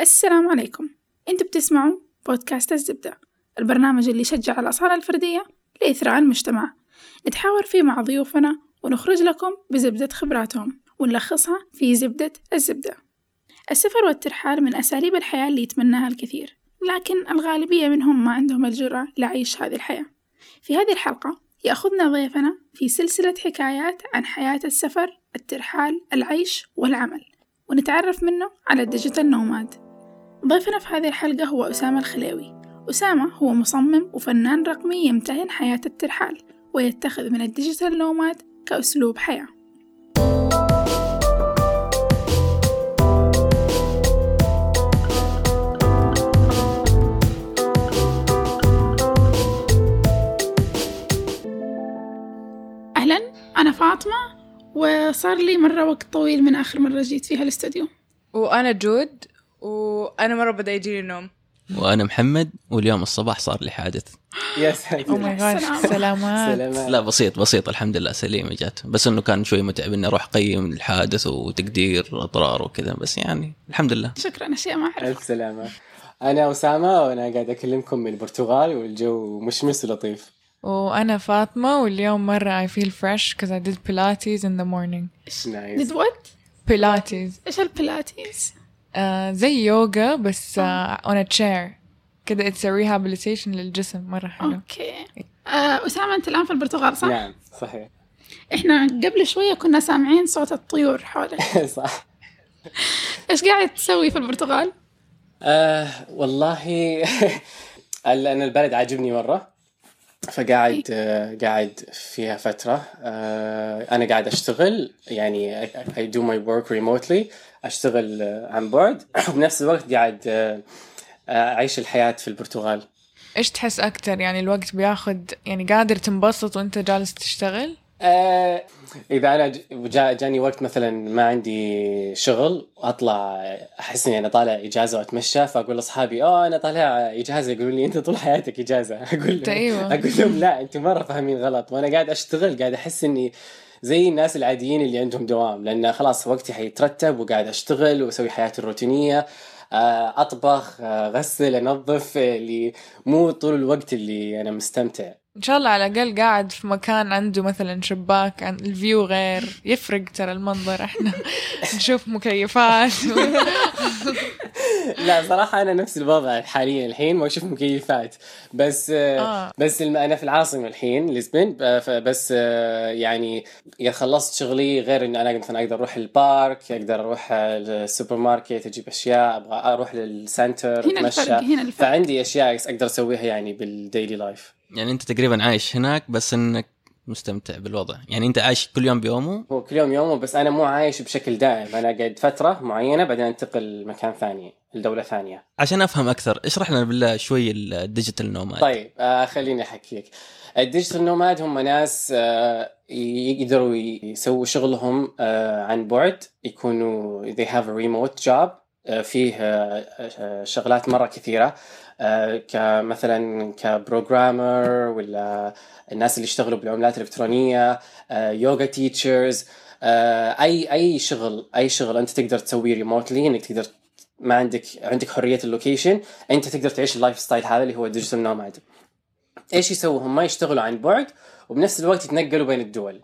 السلام عليكم. أنتوا بتسمعوا بودكاست الزبدة البرنامج اللي يشجع الأصالة الفردية لإثراء المجتمع. نتحاور فيه مع ضيوفنا ونخرج لكم بزبدة خبراتهم ونلخصها في زبدة الزبدة. السفر والترحال من أساليب الحياة اللي يتمناها الكثير لكن الغالبية منهم ما عندهم الجرأة لعيش هذه الحياة. في هذه الحلقة يأخذنا ضيفنا في سلسلة حكايات عن حياة السفر الترحال العيش والعمل ونتعرف منه على ال digital nomad. ضيفنا في هذه الحلقة هو أسامة الخليوي أسامة هو مصمم وفنان رقمي يمتهن حياة الترحال ويتخذ من ال digital nomad كأسلوب حياة. أهلا أنا فاطمة وصار لي مرة وقت طويل من آخر مرة جيت فيها الاستوديو. وأنا جود وأنا مرة بدأ يجيني النوم. وأنا محمد واليوم الصباح صار لي حادث. يا ساتر. oh my God. سلامات. سلامات. لا بسيط بسيط الحمد لله سليمه جات. بس إنه كان شوي متعب إني أروح أقيم الحادث وتقدير اضرار وكذا بس يعني الحمد لله. شكرا أشياء ما أعرف ألف سلامة. أنا أسامة وأنا قاعد أكلمكم من البرتغال والجو مشمس ولطيف وأنا فاطمة واليوم مرة I feel fresh because I did pilates in the morning. nice did what؟ pilates. إيش البلاتيز؟ آه زي يوغا بس on a chair. كده a rehabilitation للجسم. مرة حلو. okay. آه، أسامة أنت الآن في البرتغال صح؟ نعم صحيح. إحنا قبل شوية كنا سامعين صوت الطيور حولك. صح. إيش قاعد تسوي في البرتغال؟ آه والله ال- أنا البلد عاجبني مرة. فقاعد آه قاعد فيها فترة. آه أنا قاعد أشتغل يعني I, I do my work remotely. أشتغل آه عن بعد. وبنفس الوقت قاعد آه آه، أعيش الحياة في البرتغال. إيش تحس أكتر؟ يعني الوقت بياخد يعني قادر تنبسط وأنت جالس تشتغل؟ آه إذا أنا جا جاني وقت مثلا ما عندي شغل واطلع أحس إني أنا طالع إجازة وأتمشى فأقول لأصحابي آه أنا طالع إجازة. يقولوا لي أنت طول حياتك إجازة. أقول أنت أيوة. أقول لهم لا أنتم مره فاهمين غلط. وأنا قاعد أشتغل قاعد أحس إني زي الناس العاديين اللي عندهم دوام لأن خلاص وقتي حيترتب وقاعد أشتغل وأسوي حياتي الروتينية. آه، أطبخ آه، أغسل أنظف آه، اللي مو طول الوقت اللي أنا مستمتع. إن شاء الله على الأقل قاعد في مكان عنده مثلا شباك عن الفيو غير. يفرق ترى المنظر إحنا نشوف مكيفات. لا صراحة أنا نفس الوضع حاليا الحين ما أشوف مكيفات. بس آه. بس الم... أنا في العاصمة الحين ف- بس آه يعني إذا خلصت شغلي غير إن أنا مثلا أقدر أروح ال park أقدر أروح السوبر ماركت أجيب أشياء أبغى أروح لل center هنا أتمشى. الفرق هنا الفرق. فعندي أشياء أقدر أسويها يعني بال daily life يعني انت تقريبا عايش هناك بس إنك مستمتع بالوضع. يعني انت عايش كل يوم بيومه؟ هو كل يوم يومه بس أنا مو عايش بشكل دائم. أنا قاعد فترة معينة بعدين أنتقل مكان ثاني لدولة ثانية. عشان أفهم أكثر اشرح لنا بالله شوي ال digital nomad طيب آه خليني احكيك ال digital nomad هم ناس آه يقدروا يسووا شغلهم آه عن بعد. يكونوا they have a remote job آه فيه آه آه، شغلات مرة كثيرة. آه كمثلا ك programmer ولا الناس اللي يشتغلوا بالعملات الإلكترونية آه yoga teachers آه أي أي شغل أي شغل أنت تقدر تسويه remotely إنك تقدر ما عندك عندك حرية ال location أنت تقدر تعيش ال lifestyle هذا اللي هو ال digital nomad إيش يسووا؟ هم يشتغلوا عن بعد وبنفس الوقت يتنقلوا بين الدول.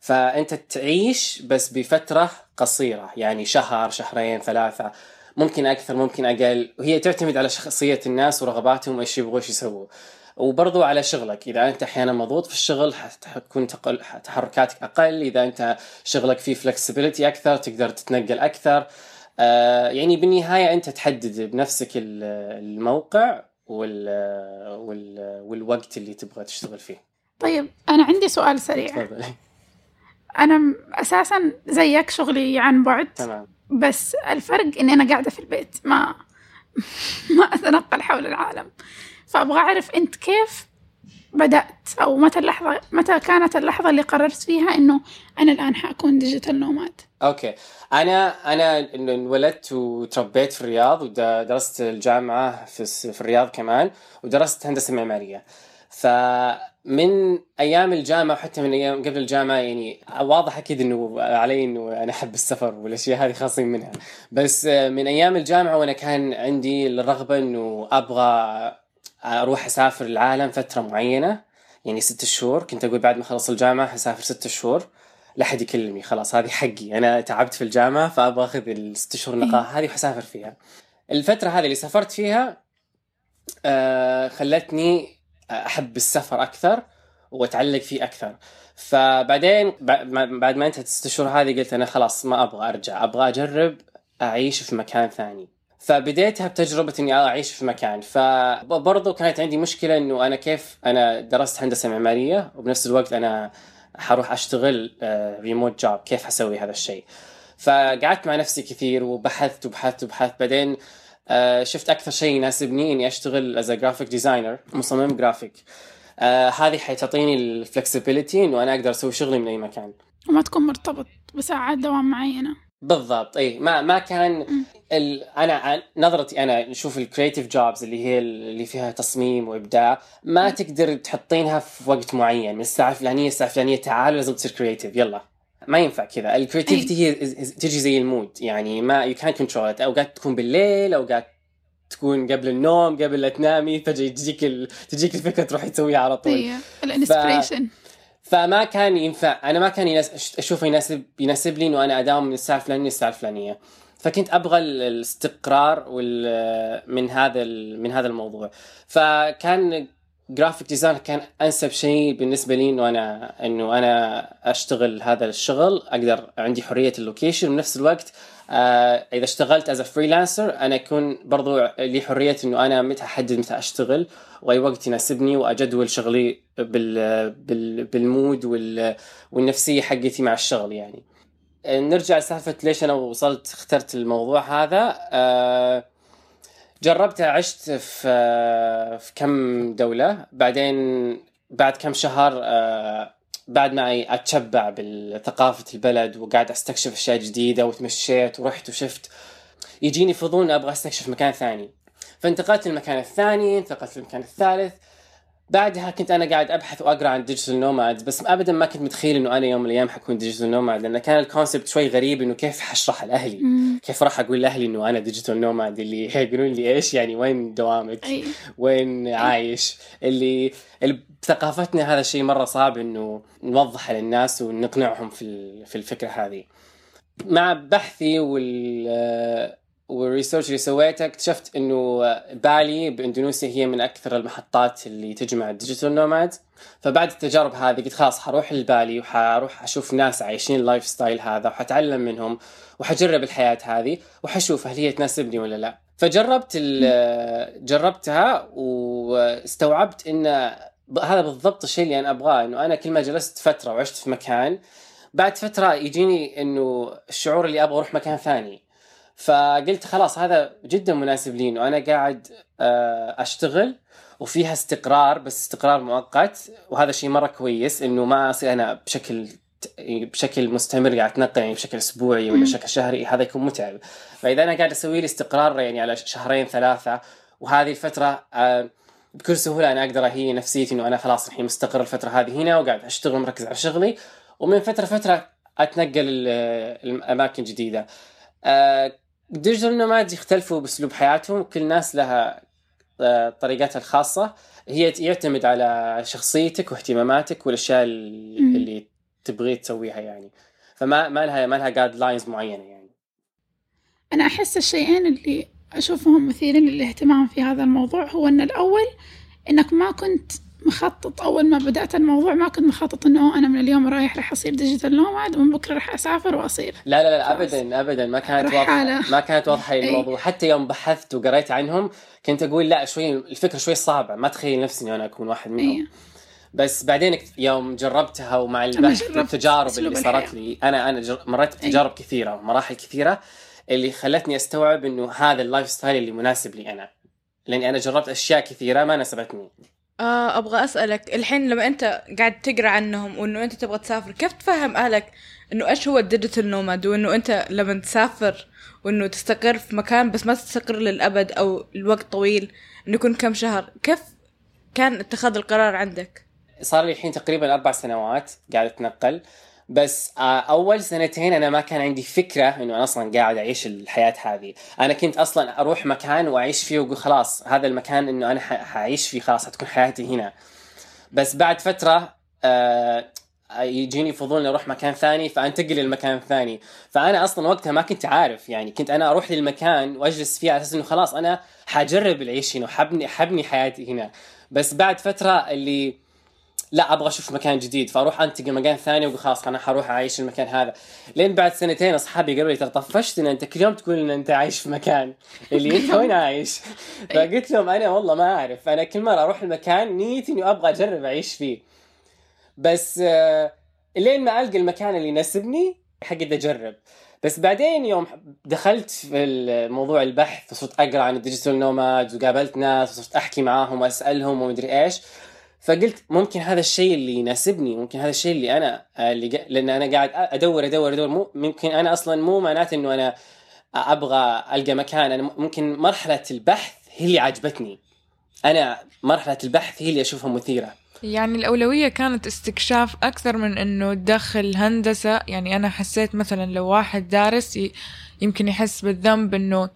فأنت تعيش بس بفترة قصيرة يعني شهر شهرين ثلاثة. ممكن أكثر ممكن أقل. وهي تعتمد على شخصية الناس ورغباتهم وإيش يبغوا إيش يسووا. وبرضو على شغلك. إذا أنت أحيانا مضغوط في الشغل حتكون تقل تحركاتك أقل. إذا أنت شغلك فيه فلكسبيتي أكثر تقدر تتنقل أكثر. آه، يعني بالنهاية أنت تحدد بنفسك ال- الموقع وال وال والوقت اللي تبغى تشتغل فيه. طيب أنا عندي سؤال سريع. تفضل. أنا م- أساسا زيك شغلي عن بعد. تمام. بس الفرق إني أنا قاعدة في البيت ما ما أتنقل حول العالم. فأبغى أعرف أنت كيف بدأت أو متى اللحظة متى كانت اللحظة اللي قررت فيها إنه أنا الآن حأكون digital nomad okay. أنا أنا انولدت وتربيت في الرياض ودرست الجامعة في الرياض كمان ودرست هندسة معمارية. فمن من أيام الجامعة وحتى من أيام قبل الجامعة يعني واضح أكيد إنه علي إنه أنا أحب السفر والأشياء هذه خالصين منها. بس من أيام الجامعة وأنا كان عندي الرغبة إنه أبغى أروح أسافر العالم فترة معينة يعني ست شهور. كنت أقول بعد ما أخلص الجامعة حسافر ست شهور لا حد يكلمني. خلاص هذه حقي. أنا تعبت في الجامعة فأبغى أخذ الست شهور نقاهه هذه وحسافر فيها. الفترة هذه اللي سافرت فيها آه خلتني أحب السفر أكثر وأتعلق فيه أكثر. فبعدين بعد ما انتهت الست شهور هذه قلت أنا خلاص ما أبغى أرجع أبغى أجرب أعيش في مكان ثاني. فبديتها بتجربة إني أعيش في مكان. فبرضو كانت عندي مشكلة إنه أنا كيف أنا درست هندسة معمارية وبنفس الوقت أنا حروح أشتغل remote job كيف حسوي هذا الشيء؟ فقعدت مع نفسي كثير وبحثت وبحثت وبحثت. بعدين آه، شفت أكثر شيء يناسبني إني أشتغل as graphic designer مصمم جرافيك آه هذه حتعطيني ال flexibility إنه أنا أقدر أسوي شغلي من أي مكان. وما تكون مرتبط بساعات دوام معينه بالضبط اي ما ما كان ال... أنا نظرتي أنا نشوف ال creative jobs اللي هي اللي فيها تصميم وإبداع ما تقدر تحطينها في وقت معين من الساعة الفلانية الساعة الفلانية تعال لازم تصير creative يلا. ما ينفع كذا. ال creativity هي تجي زي ال mood. يعني ما you can control أوقات تكون بالليل أوقات تكون قبل النوم قبل لا تنامي فجأة تجيك ال... تجيك الفكرة تروحي تسويها على طول. أيوه ال inspiration ف... فما كان ينفع. أنا ما كان يناسب أشوفه يناسب يناسب لي إنه أنا أداوم من الساعة الفلانيه للساعه الفلانيه فكنت أبغى الاستقرار وال من هذا من هذا الموضوع. فكان graphic design كان أنسب شيء بالنسبة لي إنه أنا إنه أنا أشتغل هذا الشغل. أقدر عندي حرية ال location. وبنفس الوقت آه إذا اشتغلت as freelancer أنا أكون برضو لي حرية إنه أنا متى أحدد متى أشتغل. وأي وقت يناسبني وأجدول شغلي بال بال بال mood وال والنفسية حقتي مع الشغل يعني. نرجع لسالفة ليش أنا وصلت اخترت الموضوع هذا. آه جربتها عشت في في كم دولة. بعدين بعد كم شهر آه، بعد ما أتشبع بالثقافة البلد وقاعد أستكشف أشياء جديدة وتمشيت ورحت وشفت. يجيني فضول أبغى أستكشف مكان ثاني. فانتقلت للمكان الثاني انتقلت للمكان الثالث. بعدها كنت أنا قاعد أبحث وأقرأ عن digital nomad بس ابدا ما كنت متخيل إنه أنا يوم من الأيام حكون digital nomad لأن كان ال concept شوي غريب إنه كيف حشرح لاهلي كيف راح أقول لأهلي إنه أنا digital nomad اللي يقولون لي إيش؟ يعني وين دوامك؟ وين عايش؟ اللي, اللي بثقافتنا هذا الشيء مرة صعب إنه نوضحه للناس ونقنعهم في في الفكرة هذه. مع بحثي وال وال research اللي سويته اكتشفت إنه بالي بإندونيسيا هي من أكثر المحطات اللي تجمع ال digital nomad. فبعد التجارب هذه قلت خلاص حروح لبالي وحروح أشوف ناس عايشين ال lifestyle هذا وحتعلم منهم وحجرب الحياة هذه وحشوف هل هي تناسبني ولا لا. فجربت جربتها واستوعبت إن هذا بالضبط الشيء اللي أنا أبغاه إنه أنا كل ما جلست فترة وعشت في مكان بعد فترة يجيني إنه الشعور اللي أبغى أروح مكان ثاني. فقلت خلاص هذا جدا مناسب لي إنه أنا قاعد آه، أشتغل وفيها استقرار بس استقرار مؤقت. وهذا شيء مرة كويس إنه ما أصير أنا بشكل بشكل مستمر قاعد أتنقل يعني بشكل أسبوعي ولا بشكل شهري هذا يكون متعب. فإذا أنا قاعد أسوي لي استقرار يعني على شهرين ثلاثة وهذه الفترة آه، بكل سهولة أنا أقدر اهي نفسيتي إنه أنا خلاص الحين مستقر الفترة هذه هنا وقاعد أشتغل مركز على شغلي. ومن فترة فترة أتنقل لأماكن جديدة. ال digital nomad يختلفوا بأسلوب حياتهم. كل ناس لها آه، طريقتها الخاصة. هي يعتمد على شخصيتك واهتماماتك والأشياء اللي تبغي تسويها يعني. فما ما لها ما لها guidelines معينة يعني. أنا أحس الشيئين اللي أشوفهم مثيرين للاهتمام في هذا الموضوع هو إن الأول إنك ما كنت مخطط. أول ما بدأت الموضوع ما كنت مخطط إنه أنا من اليوم رايح راح أصير digital nomad ومن بكرة راح أسافر وأصير. لا لا لا أبدا أبدا. ما كانت واضحة. ما كانت واضحة الموضوع. حتى يوم بحثت وقريت عنهم كنت أقول لا شوي الفكرة شوي صعبة. ما تخيل نفسي إني أنا أكون واحد منهم. أيه. بس بعدين يوم جربتها ومع البحث والتجارب اللي صارت لي أنا أنا مريت بتجارب أيه. كثيرة ومراحل كثيرة اللي خلتني أستوعب إنه هذا ال lifestyle اللي مناسب لي أنا. لأني أنا جربت أشياء كثيرة ما ناسبتني. آه أبغى أسألك الحين لما أنت قاعد تقرأ عنهم وإنه أنت تبغى تسافر كيف تفهم أهلك إنه إيش هو الديجيتال نوماد وإنه أنت لما تسافر وإنه تستقر في مكان بس ما تستقر للأبد أو الوقت طويل إنه يكون كم شهر كيف كان اتخاذ القرار عندك؟ صار لي الحين تقريبا أربع سنوات قاعد أتنقل بس آه، أول سنتين أنا ما كان عندي فكرة إنه أنا أصلا قاعد أعيش الحياة هذه. أنا كنت أصلا أروح مكان وأعيش فيه وأقول خلاص هذا المكان إنه أنا حعيش فيه خلاص حتكون حياتي هنا. بس بعد فترة آه يجيني فضول إني أروح مكان ثاني فأنتقل للمكان الثاني. فأنا أصلا وقتها ما كنت عارف يعني كنت أنا أروح للمكان وأجلس فيه على أساس إنه خلاص أنا حجرب العيش هنا وحبني حبني حياتي هنا. بس بعد فترة اللي لا أبغى أشوف مكان جديد فأروح أنتقل مكان ثاني وأقول خلاص أنا حروح أعيش المكان هذا. لين بعد سنتين أصحابي قالوا لي ترى طفشت ان أنت كل يوم تقول ان أنت عايش في مكان. اللي أنت وين عايش؟ فقلت لهم أنا والله ما أعرف أنا كل مرة أروح لمكان نيتي اني أبغى أجرب أعيش فيه. بس آه، لين ما ألقى المكان اللي يناسبني حقعد أجرب. بس بعدين يوم دخلت في موضوع البحث وصرت أقرأ عن ال digital nomad وقابلت ناس وصرت أحكي معاهم وأسألهم ومدري إيش فقلت ممكن هذا الشيء اللي يناسبني ممكن هذا الشيء اللي أنا آه، اللي. لأن أنا قاعد أدور أدور أدور. مو ممكن أنا أصلا مو معناته إنه أنا أبغى ألقى مكان. أنا ممكن مرحلة البحث هي اللي عجبتني. أنا مرحلة البحث هي اللي أشوفها مثيرة. يعني الأولوية كانت استكشاف أكثر من إنه تدخل هندسة. يعني أنا حسيت مثلا لو واحد دارس يمكن يحس بالذنب إنه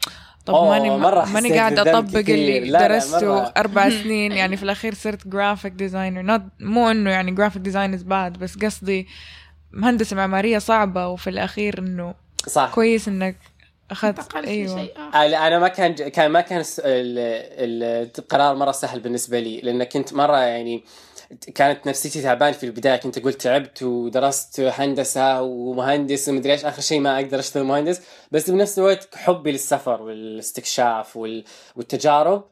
طب أوه، ماني مرة ماني أطبق كثير. اللي لا، درسته. أربع سنين. يعني في الأخير صرت graphic designer مو إنه يعني graphic design is bad بس قصدي هندسة معمارية صعبة وفي الأخير إنه صح. كويس إنك أخذت انتقلت أيوة. لشيء آخر. أنا أنا ما كان كان ما كان الس- ال- ال- القرار مرة سهل بالنسبة لي لأن كنت مرة يعني كانت نفسيتي تعبان في البداية. كنت أقول تعبت ودرست هندسة ومهندس ومدري إيش آخر شيء ما أقدر أشتغل مهندس. بس بنفس الوقت حبي للسفر والاستكشاف وال- والتجارب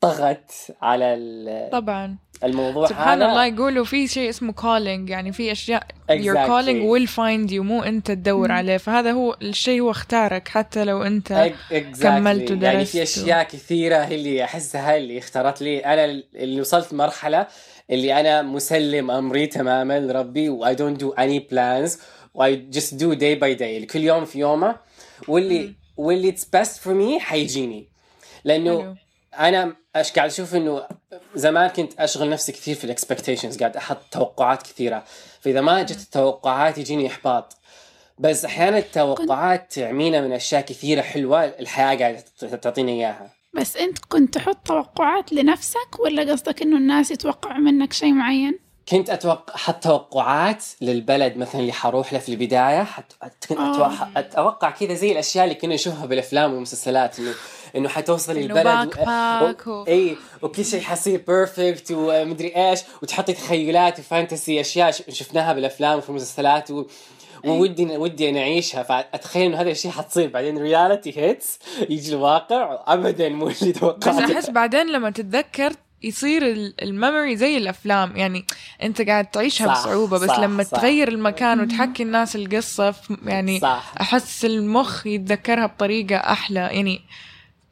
طغت على طبعا. الموضوع. سبحان هذا الله يقولوا في شيء اسمه calling يعني في أشياء your Exactly. calling will find you مو أنت تدور عليه. فهذا هو الشيء هو اختارك حتى لو أنت Ex- exactly. كملت يعني ودرست في و- أشياء كثيرة هي اللي أحسها اللي اختارت لي. أنا اللي وصلت مرحلة اللي أنا مسلم أمري تماما لربي و I don't do any plans و I just do day by day اللي كل يوم في يومه. واللي واللي it's best for me حيجيني. لأنه. أنا إيش قاعد أشوف إنه زمان كنت أشغل نفسي كثير في الاكسبكتيشنز قاعد أحط توقعات كثيرة. فإذا ما جت التوقعات يجيني إحباط. بس أحيانا التوقعات تعمينا من أشياء كثيرة حلوة الحياة قاعدة تعطينا إياها. بس أنت كنت تحط توقعات لنفسك ولا قصدك إنه الناس يتوقعوا منك شيء معين؟ كنت أتوقع أحط توقعات للبلد مثلا اللي حروح له في البداية حت... كنت آه. أتوقع... أتوقع كذا زي الأشياء اللي كنا نشوفها بالأفلام والمسلسلات انه إنه حتوصل إنه البلد backpack و- إي وكل شيء حيصير perfect ومدري إيش وتحطي تخيلات و fantasy أشياء ش- شفناها بالأفلام وفي المسلسلات و... وودي ودي أنا أعيشها. فأتخيل إنه هذا الشيء حتصير. بعدين reality hits يجي الواقع ابدا مو اللي بس توقعته أحس بعدين لما تتذكر يصير ال memory زي الأفلام. يعني أنت قاعد تعيشها صح، بصعوبة بس صح، لما صح. تغير المكان وتحكي الناس القصة يعني صح. أحس المخ يتذكرها بطريقة أحلى. يعني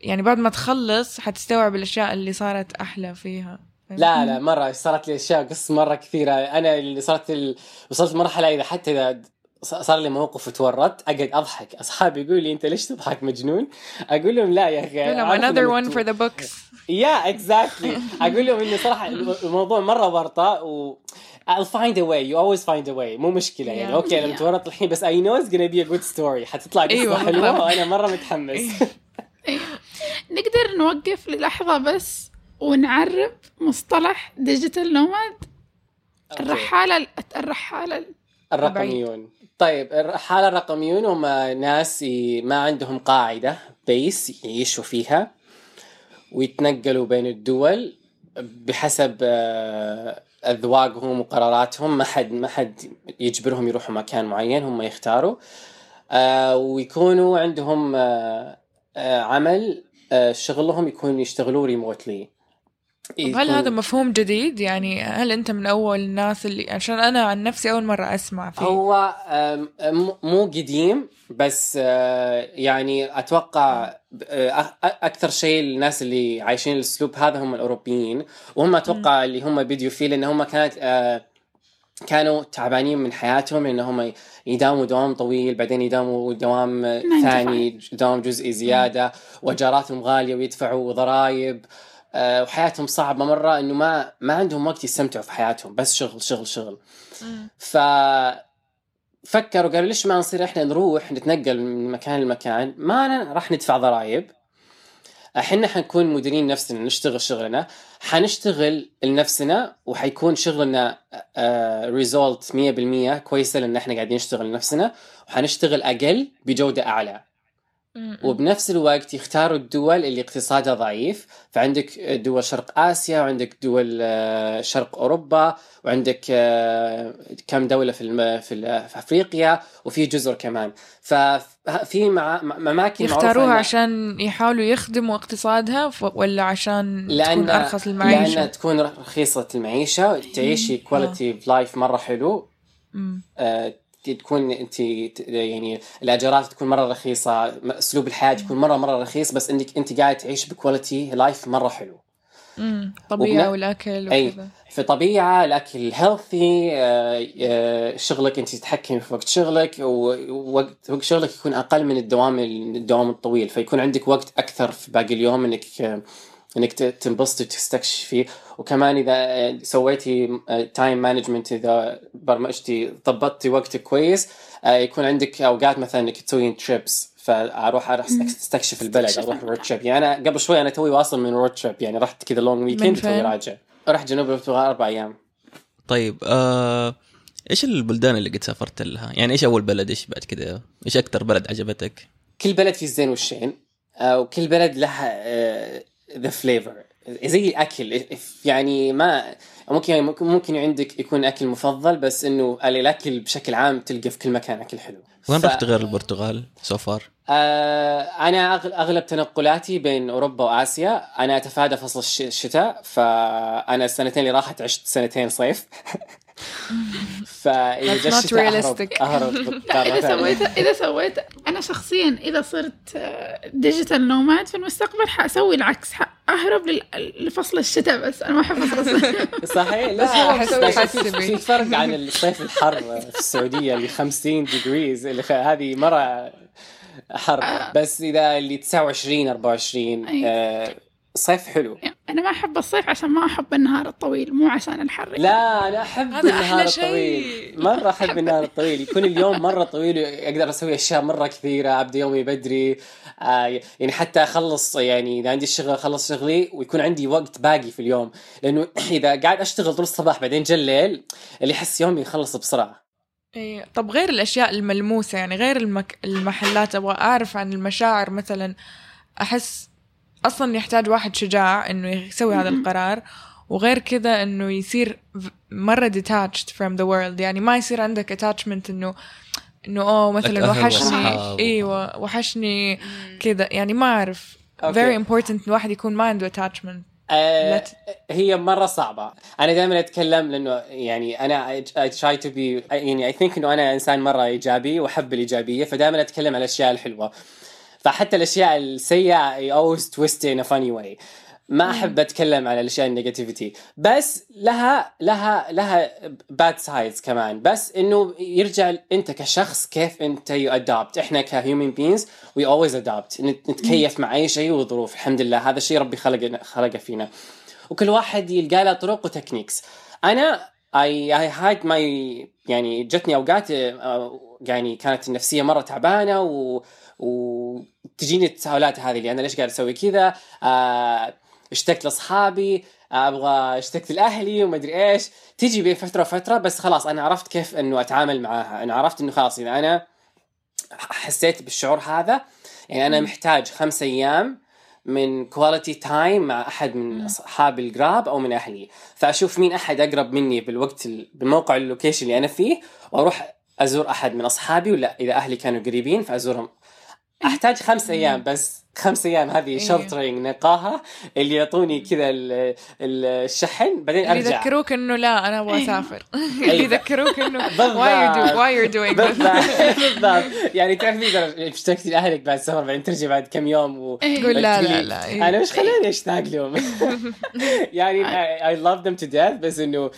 يعني بعد ما تخلص حتستوعب الأشياء اللي صارت أحلى فيها. لا لا مرة صارت لي أشياء قصص مرة كثيرة. أنا اللي صارت ال... وصلت مرحلة إذا حتى إذا صار لي موقف وتورطت. أقعد أضحك. أصحابي يقولوا لي أنت ليش تضحك مجنون؟ أقول لهم لا يا أخي يقول لهم another one for the books. يا اكزاكتلي أقول لهم إنه صراحة الموضوع مرة ورطة و I'll find a way. You always find a way. مو مشكلة يعني. Yeah. okay أنا. متورط الحين بس I know it's gonna be a good story. حتطلع قصة أيوة، حلوة. وأنا مرة متحمس. نقدر نوقف للحظة بس ونعرب مصطلح digital nomad الرحالة الرحالة الرقميون. طيب الحالة الرقميون هم ناس ما عندهم قاعدة base يعيشوا فيها ويتنقلوا بين الدول بحسب آه، أذواقهم وقراراتهم. ما حد ما حد يجبرهم يروحوا مكان معين هم يختاروا. آه، ويكونوا عندهم آه، عمل شغلهم يكون يشتغلوه ريموتلي طب هل هذا مفهوم جديد؟ يعني هل أنت من أول الناس اللي عشان أنا عن نفسي أول مرة أسمع فيه. هو مو قديم بس آه، يعني أتوقع آه، أكثر شيء الناس اللي عايشين الأسلوب هذا هم الأوروبيين وهم أتوقع اللي هم بديوا فيه لأن هم كانت آه، كانوا تعبانين من حياتهم إن هم يداوموا دوام طويل بعدين يداوموا دوام ثاني دوام جزئي زيادة وأجاراتهم غالية ويدفعوا ضرائب. وحياتهم صعبة مرة إنه ما ما عندهم وقت يستمتعوا في حياتهم بس شغل شغل شغل. ف فكروا قالوا ليش ما نصير إحنا نروح نتنقل من مكان لمكان؟ ما راح ندفع ضرائب. إحنا حنكون مديرين نفسنا نشتغل شغلنا. حنشتغل لنفسنا وحيكون شغلنا ريزولت 100% كويسة لأن إحنا قاعدين نشتغل لنفسنا. وحنشتغل أقل بجودة أعلى. وبنفس الوقت يختاروا الدول اللي اقتصادها ضعيف فعندك دول شرق آسيا وعندك دول آه، شرق أوروبا وعندك آه، كم دولة في الم... في, ال- في أفريقيا وفي جزر كمان. ففي مع... معروفة يختاروها عشان يحاولوا يخدموا اقتصادها ولا عشان لأن تكون أرخص المعيشه لأنها تكون رخيصة المعيشة تعيشي quality of life مرة حلو. آه، تكون انت يعني الاجارات تكون مرة رخيصة اسلوب الحياة يكون مرة مرة رخيص بس انك انت قاعد تعيش ب quality life مرة حلو. مم. طبيعه وبن- والأكل أي. وكذا. في طبيعه الاكل healthy شغلك انت تتحكم في وقت شغلك ووقت وقت شغلك يكون أقل من الدوام الدوام الطويل فيكون عندك وقت أكثر في باقي اليوم إنك آه، إنك تنبسطي وتستكشفي وكمان إذا آه، سويتي time management إذا برمجتي ضبطتي وقتك كويس آه، يكون عندك أوقات مثلا إنك تسوين trips فأروح أروح أستكشف البلد أروح البلد. road trip يعني أنا قبل شوي أنا توي واصل من road trip يعني رحت كذا long weekend؟ توي راجع رحت جنوب البرتغال أربع أيام طيب آه إيش البلدان اللي قد سافرت لها؟ يعني إيش أول بلد إيش بعد كذا؟ إيش أكثر بلد عجبتك؟ كل بلد فيه الزين والشين آه، وكل بلد لها the flavor زي الأكل. يعني ما ممكن ممكن عندك يكون أكل مفضل بس إنه الأكل بشكل عام تلقى في كل مكان أكل حلو. وين ف- رحت غير البرتغال so far؟ آه أنا أغلب تنقلاتي بين أوروبا وآسيا. أنا أتفادى فصل الش- الشتاء فأنا السنتين اللي راحت عشت سنتين صيف. فإذا جا الشتاء اهرب. أهرب إذا. سويت إذا سويت أنا شخصيا إذا صرت digital nomad في المستقبل حأسوي العكس اهرب لفصل الشتاء بس أنا ما أحب فصل الصيف صحيح لا. في فرق عن الصيف الحر في السعودية اللي 50 degrees اللي خ- هذه مرة حر بس إذا اللي 29 24 أيوة. آه، صيف حلو. أنا ما أحب الصيف عشان ما أحب النهار الطويل مو عشان الحر. لا أنا أحب هذا النهار. الطويل. مرة أحب النهار الطويل. يكون اليوم مرة طويل أقدر أسوي أشياء مرة كثيرة ابدا يومي بدري. آه يعني حتى أخلص يعني إذا عندي الشغل أخلص شغلي ويكون عندي وقت باقي في اليوم. لأنه إذا قاعد أشتغل طول الصباح بعدين جا الليل اللي يحس يومي يخلص بسرعة. إيه. طب غير الأشياء الملموسة يعني غير المك... المحلات أبغى أعرف عن المشاعر مثلا. أحس أصلا يحتاج واحد شجاع إنه يسوي هذا القرار وغير كذا إنه يصير مرة detached from the world. يعني ما يصير عندك attachment إنه إنه أوه لك مثلا وحشني. أيوة وحشني كذا. يعني ما أعرف. أوكي. very important الواحد يكون ما عنده attachment. آه هي مرة صعبة. أنا دائما أتكلم لأنه يعني أنا I try to be يعني I think إنه أنا إنسان مرة إيجابي وأحب الإيجابية فدائما أتكلم عن الأشياء الحلوة. فحتى الأشياء السيئة I always twist it in a funny way. ما أحب أتكلم عن الأشياء ال negativity. بس لها لها لها bad sides كمان. بس إنه يرجع أنت كشخص كيف أنت you adapt إحنا ك human beings we always adapt نتكيف مع أي شيء وظروف. الحمد لله. هذا الشيء ربي خلق خلقه فينا. وكل واحد يلقى له طرق و techniques. أنا I I had my يعني جتني أوقات آه، يعني كانت النفسية مرة تعبانة و وتجيني التساؤلات هذه اللي أنا ليش قاعد أسوي كذا؟ آه، اشتقت لأصحابي أبغى اشتقت لأهلي وما أدري إيش. تيجي بين فترة وفترة بس خلاص أنا عرفت كيف إنه أتعامل معاها. أنا عرفت إنه خلاص إذا أنا حسيت بالشعور هذا يعني أنا محتاج خمس أيام من quality time مع أحد من اصحابي القراب أو من أهلي. فأشوف مين أحد أقرب مني بالوقت ال- بالموقع ال location اللي أنا فيه وأروح أزور أحد من أصحابي ولا إذا أهلي كانوا قريبين فأزورهم أحتاج خمس أيام بس خمس أيام هذه إيه. شلترينج نقاهة اللي يعطوني كذا ال- ال- الشحن بعدين اللي أرجع. يذكروك إنه لا أنا أبغى أيوة. أسافر. اللي يذكروك do why you're doing this بالضبط. يعني تعرفي اذا اشتقتي لأهلك بعد سفر بعدين ترجع بعد كم يوم و... تقول لا لا لا إيه. أنا مش خلاني أشتاق لهم؟ يعني I, I love them to death بس إنه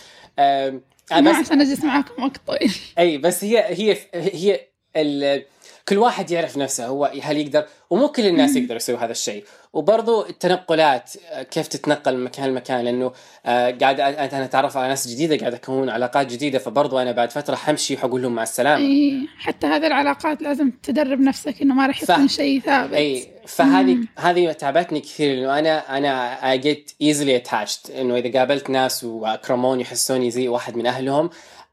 بس عشان أجلس معاكم وقت طويل. اي بس هي هي هي ال... كل واحد يعرف نفسه هو هل يقدر ومو كل الناس يقدروا يسووا هذا الشيء. وبرضو التنقلات آه، كيف تتنقل من مكان لمكان لأنه آه، قاعد أنا أتعرف على ناس جديدة قاعد أكون علاقات جديدة فبرضو أنا بعد فترة حمشي وحقول لهم مع السلامة. إي حتى هذه العلاقات لازم تدرب نفسك إنه ما راح ف- يكون شيء ثابت. إي فهذه هذه تعبتني كثير لأنه أنا أنا I get easily attached إنه إذا قابلت ناس واكرموني يحسوني زي واحد من أهلهم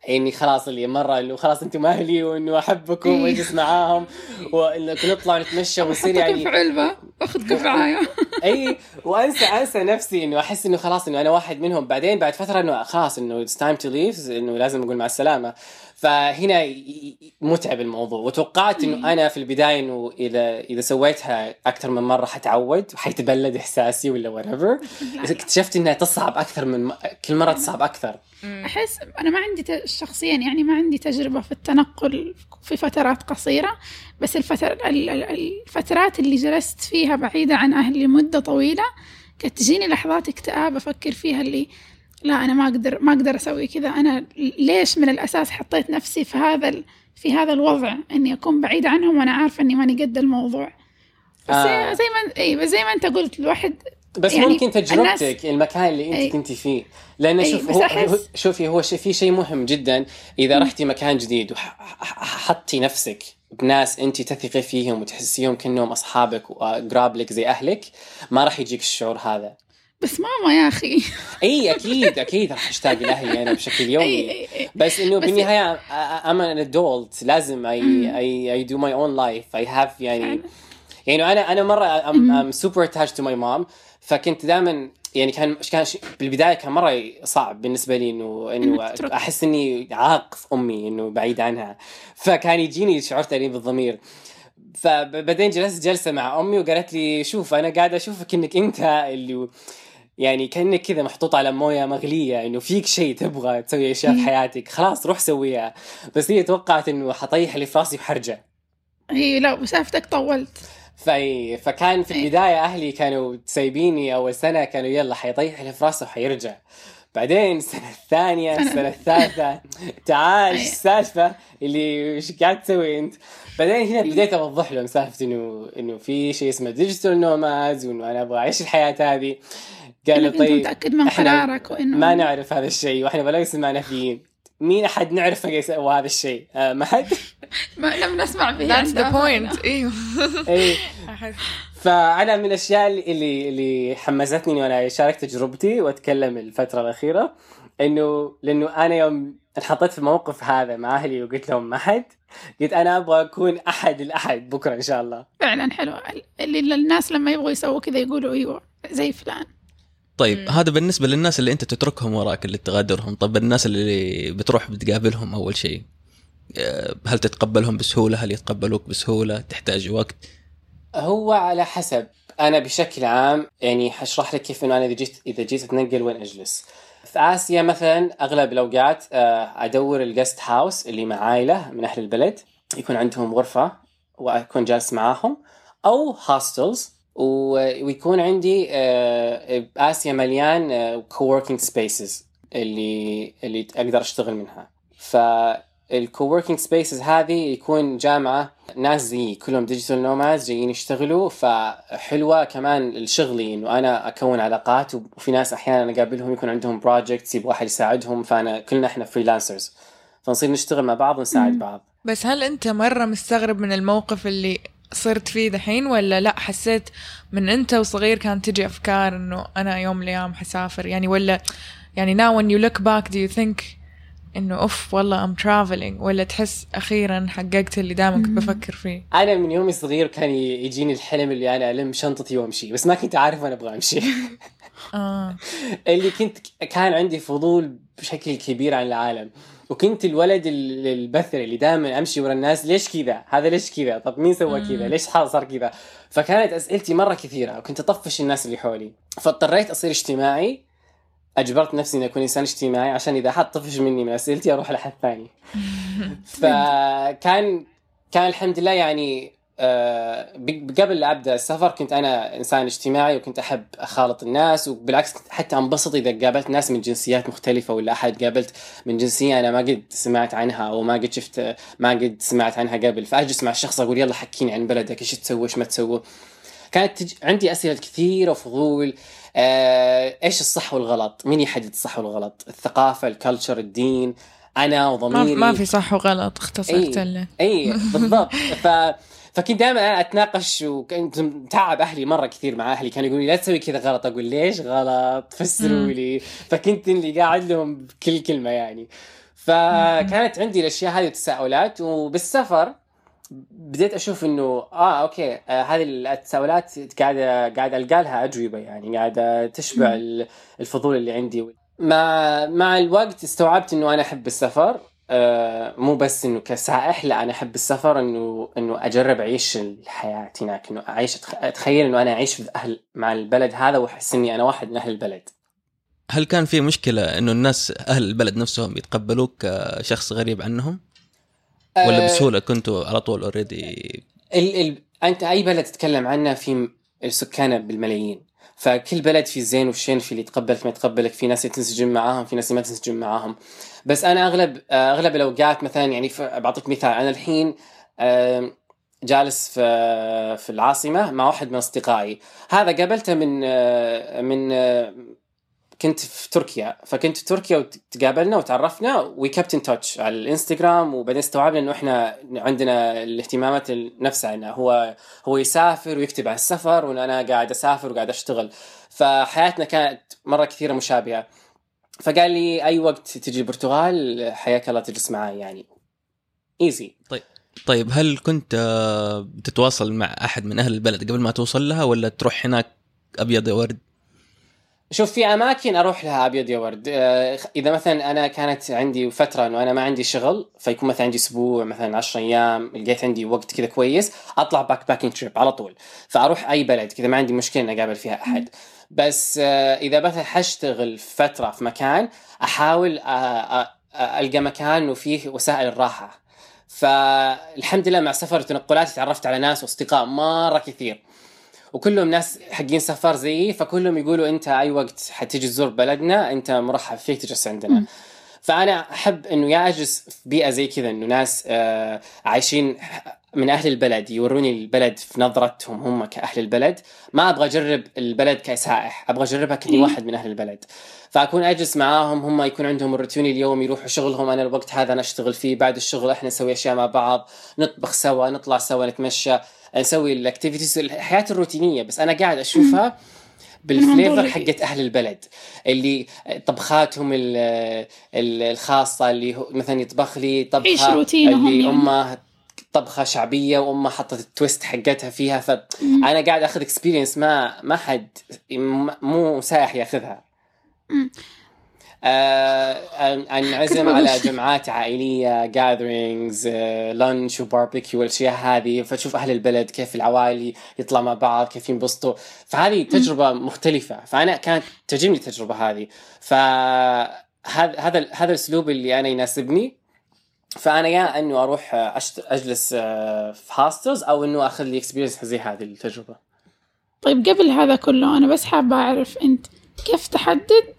إني خلاص اللي مرة انه خلاص أنتم أهلي وإنه أحبكم إيه. واجلس معاهم وإنه نطلع نتمشى ونصير يعني في علبة باخذكم معايا إي وانسى أنسى نفسي إنه أحس إنه خلاص إنه أنا واحد منهم. بعدين بعد فترة إنه خلاص إنه it's time to leave إنه لازم أقول مع السلامة. فهنا متعب الموضوع. وتوقعت إنه أنا في البداية إنه إذا إذا سويتها أكثر من مرة حتعود وحيتبلد إحساسي ولا whatever. اكتشفت إنها تصعب أكثر من م... كل مرة تصعب أكثر. أحس أنا ما عندي ت- شخصيا يعني ما عندي تجربة في التنقل في فترات قصيرة بس الفتر ال- ال- الفترات اللي جلست فيها بعيدة عن أهلي مدة طويلة كانت تجيني لحظات اكتئاب أفكر فيها اللي لا أنا ما أقدر ما أقدر أسوي كذا. أنا ليش من الأساس حطيت نفسي في هذا ال- في هذا الوضع؟ إني أكون بعيدة عنهم وأنا عارفة إني ماني قد الموضوع. بس آه. زي ما إي زي ما أنت قلت الواحد بس يعني ممكن تجربتك الناس- المكان اللي أنت أي. كنتي فيه. لأن شوف هو أحس- هو- شوفي هو في شيء مهم جدا. إذا رحتي مكان جديد وحطي نفسك بناس أنت تثقي فيهم وتحسيهم كأنهم أصحابك وقراب لك زي أهلك ما راح يجيك الشعور هذا. بس ماما يا أخي. إي أكيد أكيد راح أشتاق لاهلي أنا بشكل إي يومي. بس إنه بالنهاية I'm an adult لازم I I I do my own life I have يعني يعني أنا أنا مرة I'm super attached to my mom فكنت دائما يعني كان كان بالبداية كان مرة صعب بالنسبة لي إنه إنه. أحس إني عاق في أمي إنه بعيد عنها. فكان يجيني شعور تأنيب بالضمير. فبعدين جلست جلسة مع أمي وقالت لي شوف أنا قاعدة أشوفك إنك أنت اللي يعني كأنك كذا محطوط على موية مغلية إنه فيك شيء تبغى تسوي أشياء في حياتك خلاص روح سويها. بس هي توقعت إنه حيطيح اللي في راسي وحرجع هي لا مسافتك طولت. في فكان في البداية أهلي كانوا سايبيني أول سنة كانوا يلا حيطيح اللي في راسه وحيرجع. بعدين السنة الثانية السنة الثالثة تعال إيش السالفة؟ اللي إيش قاعد تسوي أنت؟ بعدين هنا بديت أوضح لهم سالفة إنه إنه في شيء اسمه digital nomads وإنه أنا أبغى أعيش الحياة هذه. قالوا إنك أنت طيب متأكد من قرارك وإنه ما نعرف هذا الشيء وإحنا وليس منافيين مين أحد نعرف يسوي هذا الشيء؟ آه ما حد؟ ما لم نسمع به That's the عندها. point. أيوه أحس. فأنا من الأشياء اللي اللي حمستني وأنا شاركت تجربتي وأتكلم الفترة الأخيرة انه لأنه أنا يوم انحطيت في الموقف هذا مع أهلي وقلت لهم ما حد قلت أنا أبغى أكون أحد الاحد بكرة إن شاء الله. فعلا حلو. اللي الناس لما يبغوا يسووا كذا يقولوا أيوه زي فلان. طيب مم. هذا بالنسبة للناس اللي أنت تتركهم وراك اللي تغادرهم. طيب الناس اللي بتروح بتقابلهم أول شيء آه، هل تتقبلهم بسهولة؟ هل يتقبلوك بسهولة؟ تحتاج وقت؟ هو على حسب. أنا بشكل عام يعني حشرح لك كيف إنه أنا إذا جيت إذا جيت أتنقل وين أجلس. في آسيا مثلا أغلب الأوقات آه، أدور الجست هاوس اللي مع عائلة من أهل البلد. يكون عندهم غرفة وأكون جالس معاهم. أو hostels ويكون عندي آه، باسيا مليان co-working spaces اللي اللي أقدر أشتغل منها. ف ال co-working spaces هذه يكون جامعة ناس زيي كلهم digital nomads جايين يشتغلوا. فحلوة كمان لشغلي إنه أنا أكون علاقات وفي ناس أحيانا أقابلهم يكون عندهم projects يبغى احد يساعدهم. فأنا كلنا إحنا freelancers فنصير نشتغل مع بعض ونساعد. بعض. بس هل أنت مرة مستغرب من الموقف اللي صرت فيه دحين ولا لا؟ حسيت من انت وصغير كانت تجي افكار انه أنا يوم من الأيام حسافر. يعني ولا يعني now when you look back do you think انه اوف والله I'm traveling ولا تحس أخيرا حققت اللي دائما كنت بفكر فيه؟ أنا من يومي صغير كان يجيني الحلم اللي أنا ألم شنطتي وأمشي بس ما كنت عارف وين أبغى أمشي. آه. اللي كنت كان عندي فضول بشكل كبير عن العالم. وكنت الولد ال- البثري اللي دائما أمشي ورا الناس ليش كذا؟ هذا ليش كذا؟ طب مين سوى كذا؟ ليش صار كذا؟ فكانت أسئلتي مرة كثيرة وكنت أطفش الناس اللي حولي. فاضطريت أصير اجتماعي. أجبرت نفسي إني أكون إنسان اجتماعي عشان إذا حد طفش مني من أسئلتي أروح لحد ثاني. فكان كان الحمد لله يعني قبل لا أبدأ السفر كنت أنا إنسان اجتماعي وكنت أحب أخالط الناس وبالعكس كنت حتى أنبسط إذا قابلت ناس من جنسيات مختلفة ولا أحد قابلت من جنسية أنا ما قد سمعت عنها أو ما قد شفت ما قد سمعت عنها قبل. فأجلس مع الشخص أقول يلا حكيني عن بلدك إيش تسوي إيش ما تسوي. كانت تج... عندي أسئلة كثيرة وفضول آه... إيش الصح والغلط؟ مين يحدد الصح والغلط؟ الثقافة، الكلتشر، الدين، أنا وضميري ما في صح وغلط اختصرت اي بالضبط. ف فكنت دائما أنا أتناقش وكنت متعب أهلي مرة كثير مع أهلي. كانوا يقولوا لي لا تسوي كذا غلط. أقول ليش غلط؟ فسروا. لي. فكنت اللي قاعد لهم بكل كلمة يعني. فكانت عندي الأشياء هذه التساؤلات وبالسفر بديت أشوف إنه آه أوكي آه هذه التساؤلات قاعدة قاعد ألقى لها أجوبة يعني. قاعدة تشبع ال- الفضول اللي عندي. مع مع الوقت استوعبت إنه أنا أحب السفر. مو بس إنه كسائح لا أنا أحب السفر إنه إنه أجرب أعيش الحياة هناك إنه أعيش أتخيل إنه أنا أعيش في أهل مع البلد هذا وأحس إني أنا واحد من أهل البلد. هل كان في مشكلة إنه الناس أهل البلد نفسهم يتقبلوك كشخص غريب عنهم؟ ولا آه، بسهولة كنتوا على طول اوريدي ال ال أنت أي بلد تتكلم عنه في السكان بالملايين. فكل بلد في الزين والشين في اللي يتقبلك ما يتقبلك في ناس تنسجم معاهم في ناس ما تنسجم معاهم. بس أنا أغلب أغلب الأوقات مثلا يعني بعطيك مثال أنا الحين جالس في في العاصمة مع واحد من أصدقائي. هذا قابلته من آه، من آه، كنت في تركيا. فكنت في تركيا وتقابلنا وتعرفنا وي كابت ان تاتش على الإنستغرام وبعدين استوعبنا إنه إحنا عندنا الاهتمامات نفسها إنه هو هو يسافر ويكتب عن السفر وأنا قاعد أسافر وقاعد أشتغل. فحياتنا كانت مرة كثيرة مشابهة. فقال لي أي وقت تجي البرتغال حياك الله تجلس معي يعني. ايزي طيب. هل كنت آه، بتتواصل مع أحد من أهل البلد قبل ما توصل لها ولا تروح هناك أبيض يا ورد؟ شوف في أماكن أروح لها أبيض يا ورد آه، إذا مثلا أنا كانت عندي فترة إنه أنا ما عندي شغل فيكون مثلا عندي أسبوع مثلا 10 أيام لقيت عندي وقت كذا كويس أطلع backpacking trip على طول. فأروح أي بلد كذا ما عندي مشكلة إني أقابل فيها أحد. بس آه، إذا مثلا حاشتغل فترة في مكان أحاول آه، ألقى مكان وفيه وسائل الراحة. فالحمد لله مع سفر وتنقلاتي تعرفت على ناس وأصدقاء مرة كثير. وكلهم ناس حقين سفر زيي فكلهم يقولوا أنت أي وقت حتيجي تزور بلدنا أنت مرحب فيك تجلس عندنا مم. فأنا أحب إنه يا أجلس في بيئة زي كذا إنه ناس آه عايشين من أهل البلد يوروني البلد في نظرتهم هم كأهل البلد. ما أبغى أجرب البلد كسائح أبغى أجربها كأني إيه. واحد من أهل البلد. فأكون أجلس معاهم هم يكون عندهم الروتين اليومي يروحوا شغلهم أنا الوقت هذا أنا اشتغل فيه بعد الشغل إحنا نسوي أشياء مع بعض نطبخ سوا نطلع سوا نتمشى نسوي ال activities الحياة الروتينية بس أنا قاعد أشوفها بال flavor المنظور حقت أهل البلد. اللي طبخاتهم ال- ال- الخاصة اللي مثلا يطبخ لي طبخة اللي يعني. أمه طبخة شعبية وامه حطت ال twist حقتها فيها. فانا قاعد آخذ experience ما ما حد مو سائح ياخذها. آه انعزم على جمعات عائلية gatherings lunch و barbecue والأشياء هذه فتشوف أهل البلد كيف العوائل يطلع مع بعض كيف ينبسطوا. فهذه تجربة مختلفة فأنا كانت تعجبني التجربة هذه. فهذا هذا هذا الأسلوب اللي أنا يناسبني. فأنا يا إنه أروح أشت... أجلس آه، في hostels أو إنه أخذ لي experience زي هذه التجربة. طيب قبل هذا كله أنا بس حابة أعرف أنت كيف تحدد؟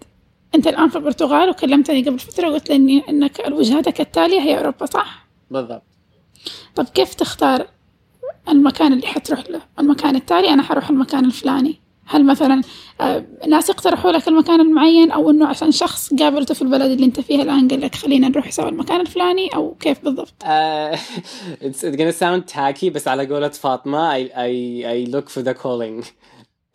أنت الآن في البرتغال وكلمتني قبل فترة وقلت لي إنك وجهتك التالية هي أوروبا صح؟ بالضبط. طب كيف تختار المكان اللي حتروح له؟ المكان التالي أنا حروح المكان الفلاني. هل مثلا آه، ناس يقترحوا لك المكان المعين أو إنه عشان شخص قابلته في البلد اللي أنت فيها الآن قال لك خلينا نروح سوا المكان الفلاني أو كيف بالضبط؟ It's, it's gonna sound tacky بس على قولة فاطمة I, I, I look for the calling.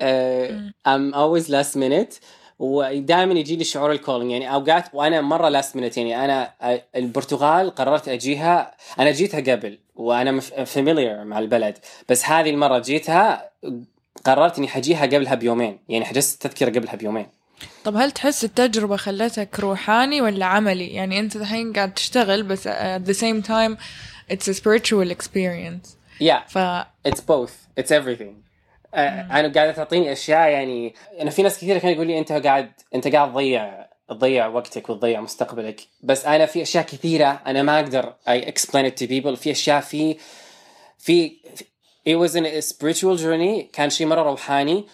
uh, I'm always last minute ودائما يجي لي شعور ال calling يعني أوقات وأنا مرة last minute. يعني أنا آه، البرتغال قررت أجيها أنا جيتها قبل وأنا familiar مع البلد. بس هذه المرة جيتها قررت اني حجيها قبلها بيومين يعني حجزت التذكرة قبلها بيومين طب هل تحس التجربة خلتك روحاني ولا عملي؟ يعني أنت الحين قاعد تشتغل بس at the same time it's a spiritual experience yeah ف It's both. It's everything. آه، أنا قاعدة تعطيني أشياء يعني أنا في ناس كثيره كانوا يقول لي أنت قاعد أنت قاعد تضيع تضيع وقتك وتضيع مستقبلك بس أنا في أشياء كثيرة أنا ما أقدر I explain it to people في أشياء في في it was a spiritual journey. كان شيء مرة روحاني.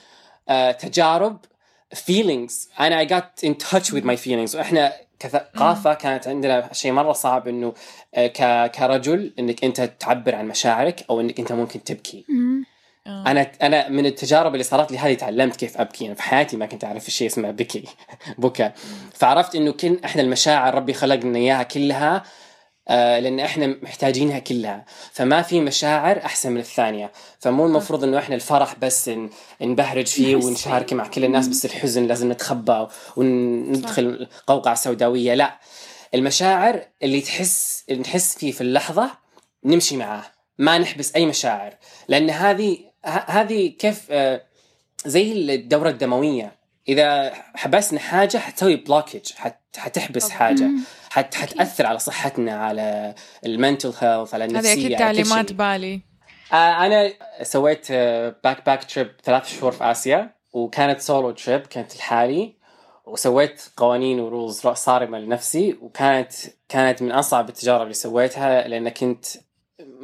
آه، تجارب feelings. أنا I got in touch with my feelings. وإحنا كثقافة كانت عندنا شيء مرة صعب إنه آه، ك- كرجل إنك أنت تعبر عن مشاعرك أو إنك أنت ممكن تبكي. آه. أنا أنا من التجارب اللي صارت لي هذه تعلمت كيف أبكي. أنا في حياتي ما كنت أعرف شيء اسمه بكي بكى فعرفت إنه كل إحنا المشاعر ربي خلق لنا إياها كلها آه لأن إحنا محتاجينها كلها. فما في مشاعر أحسن من الثانية. فمو المفروض إنه إحنا الفرح بس نبهرج فيه ونشاركه مع كل الناس بس الحزن لازم نتخبى وندخل قوقعة سوداوية. لا. المشاعر اللي تحس نحس فيه في اللحظة نمشي معاه. ما نحبس أي مشاعر. لأن هذه هذه كيف آه، زي الدورة الدموية. إذا حبسنا حاجة حتسوي blockage حتحبس حاجة. حت حتأثر على صحتنا على ال mental health على النفسية هذه أكيد تعليمات. بالي. آه، أنا سويت backpack trip ثلاث شهور في آسيا وكانت solo trip كانت لحالي. وسويت قوانين و rules صارمة لنفسي. وكانت كانت من أصعب التجارب اللي سويتها لأن كنت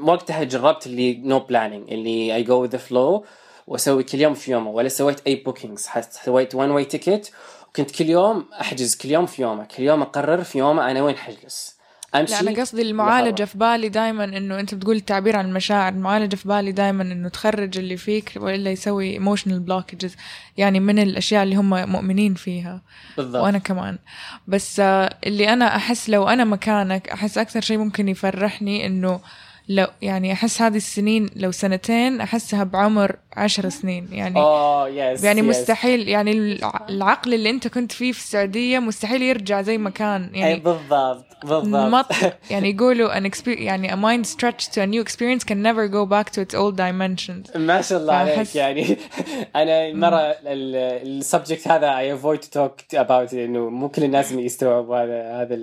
وقتها جربت اللي no planning اللي I go the flow وأسوي كل يوم في يومه ولا سويت أي bookings سويت one way ticket وكنت كل يوم أحجز كل يوم في يومه كل يوم أقرر في يومه أنا وين حجلس. أمشي لا أنا قصدي المعالجة. في بالي دائما إنه أنت بتقول التعبير عن المشاعر المعالجة في بالي دائما إنه تخرج اللي فيك وإلا يسوي emotional blockages يعني من الأشياء اللي هم مؤمنين فيها. بالضبط. وأنا كمان. بس آه، اللي أنا أحس لو أنا مكانك أحس أكثر شيء ممكن يفرحني إنه لو يعني أحس هذه السنين لو سنتين أحسها بعمر عشر سنين. يعني اوه يس يعني مستحيل يعني الع- العقل اللي أنت كنت فيه في السعودية مستحيل يرجع زي ما كان. يعني بالضبط بالضبط. مط يعني يقولوا an يعني a mind stretched to a new experience can never go back to its old dimensions. ما شاء الله عليك. يعني أنا مرة ال subject هذا I avoid to talk about إنه مو كل الناس يستوعبوا هذا هذا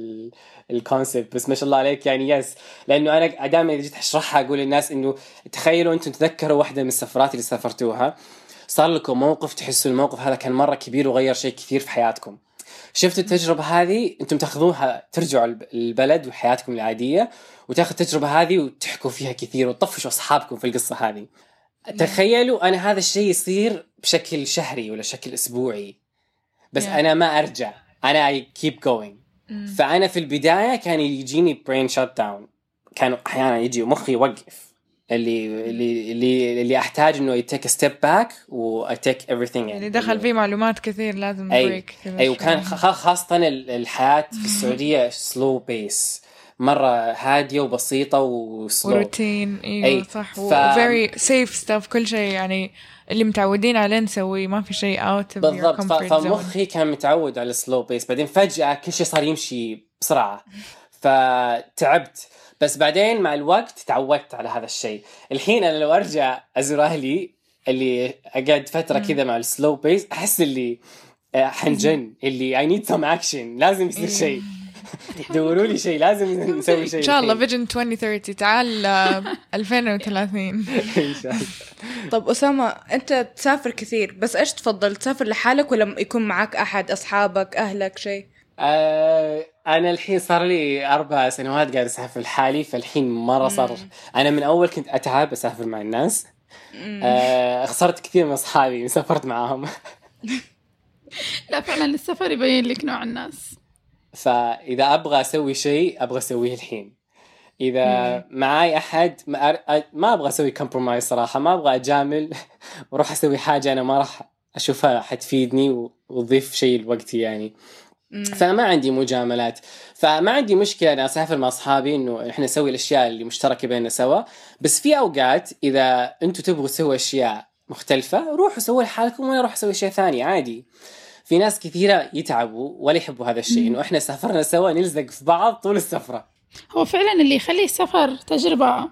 ال concept بس ما شاء الله عليك يعني yes لأنه أنا دائما إذا جيت أشرحها أقول للناس إنه تخيلوا أنتم تذكروا واحدة من السفرات اللي سافرتوها. صار لكم موقف تحسوا الموقف هذا كان مرة كبير وغير شيء كثير في حياتكم. شفتوا التجربة هذه؟ أنتم تأخذوها ترجعوا الب- البلد وحياتكم العادية وتأخذ التجربة هذه وتحكوا فيها كثير وتطفشوا أصحابكم في القصة هذه. تخيلوا أنا هذا الشيء يصير بشكل شهري ولا شكل أسبوعي. بس Yeah. أنا ما أرجع. أنا I keep going فأنا في البداية كان يجيني brain shutdown كانوا أحيانا يجي مخي يوقف. اللي اللي اللي اللي أحتاج إنه يـ take step back و I take everything يعني دخل فيه معلومات كثير لازم أي. break أي. وكان خ- خاصة ال- الحياة في السعودية slow pace مرة هادية وبسيطة و slow وروتين. إيوه أي. صح. ف- و very safe stuff. كل شيء يعني اللي متعودين عليه نسويه ما في شيء your بالضبط. فمخي كان متعود على ال slow pace بعدين فجأة كل شيء صار يمشي بسرعة. فتعبت. بس بعدين مع الوقت تعودت على هذا الشيء. الحين أنا لو أرجع أزور أهلي اللي أقعد فترة كذا مع ال slow pace أحس اللي آه، حنجن. اللي I need some action لازم يصير شيء. دوروا لي شيء لازم نسوي شيء إن شاء الله. vision 2030 تعال آه، 2030 إن شاء الله. طب أسامة أنت تسافر كثير بس إيش تفضل تسافر لحالك ولا يكون معك أحد أصحابك أهلك شيء؟ آه، أنا الحين صار لي أربع سنوات قاعد أسافر لحالي فالحين مره صار. أنا من أول كنت أتعب أسافر مع الناس. آه، خسرت كثير من أصحابي سافرت معاهم. لا فعلا السفر يبين لك نوع الناس. فإذا أبغى أسوي شيء أبغى أسويه الحين. إذا معاي أحد ما, أر... ما أبغى أسوي كومبرومايز صراحة ما أبغى أجامل وأروح أسوي حاجة أنا ما راح أشوفها حتفيدني وتضيف شيء لوقتي يعني. فما عندي مجاملات. فما عندي مشكلة أنا أسافر مع أصحابي إنه إحنا نسوي الأشياء اللي مشتركة بيننا سوا. بس في أوقات إذا أنتم تبغوا تسووا أشياء مختلفة روحوا سووا لحالكم وأنا أروح أسوي اشياء ثانية عادي. في ناس كثيرة يتعبوا ولا يحبوا هذا الشيء إنه إحنا سافرنا سوا نلزق في بعض طول السفرة. هو فعلا اللي يخلي السفر تجربة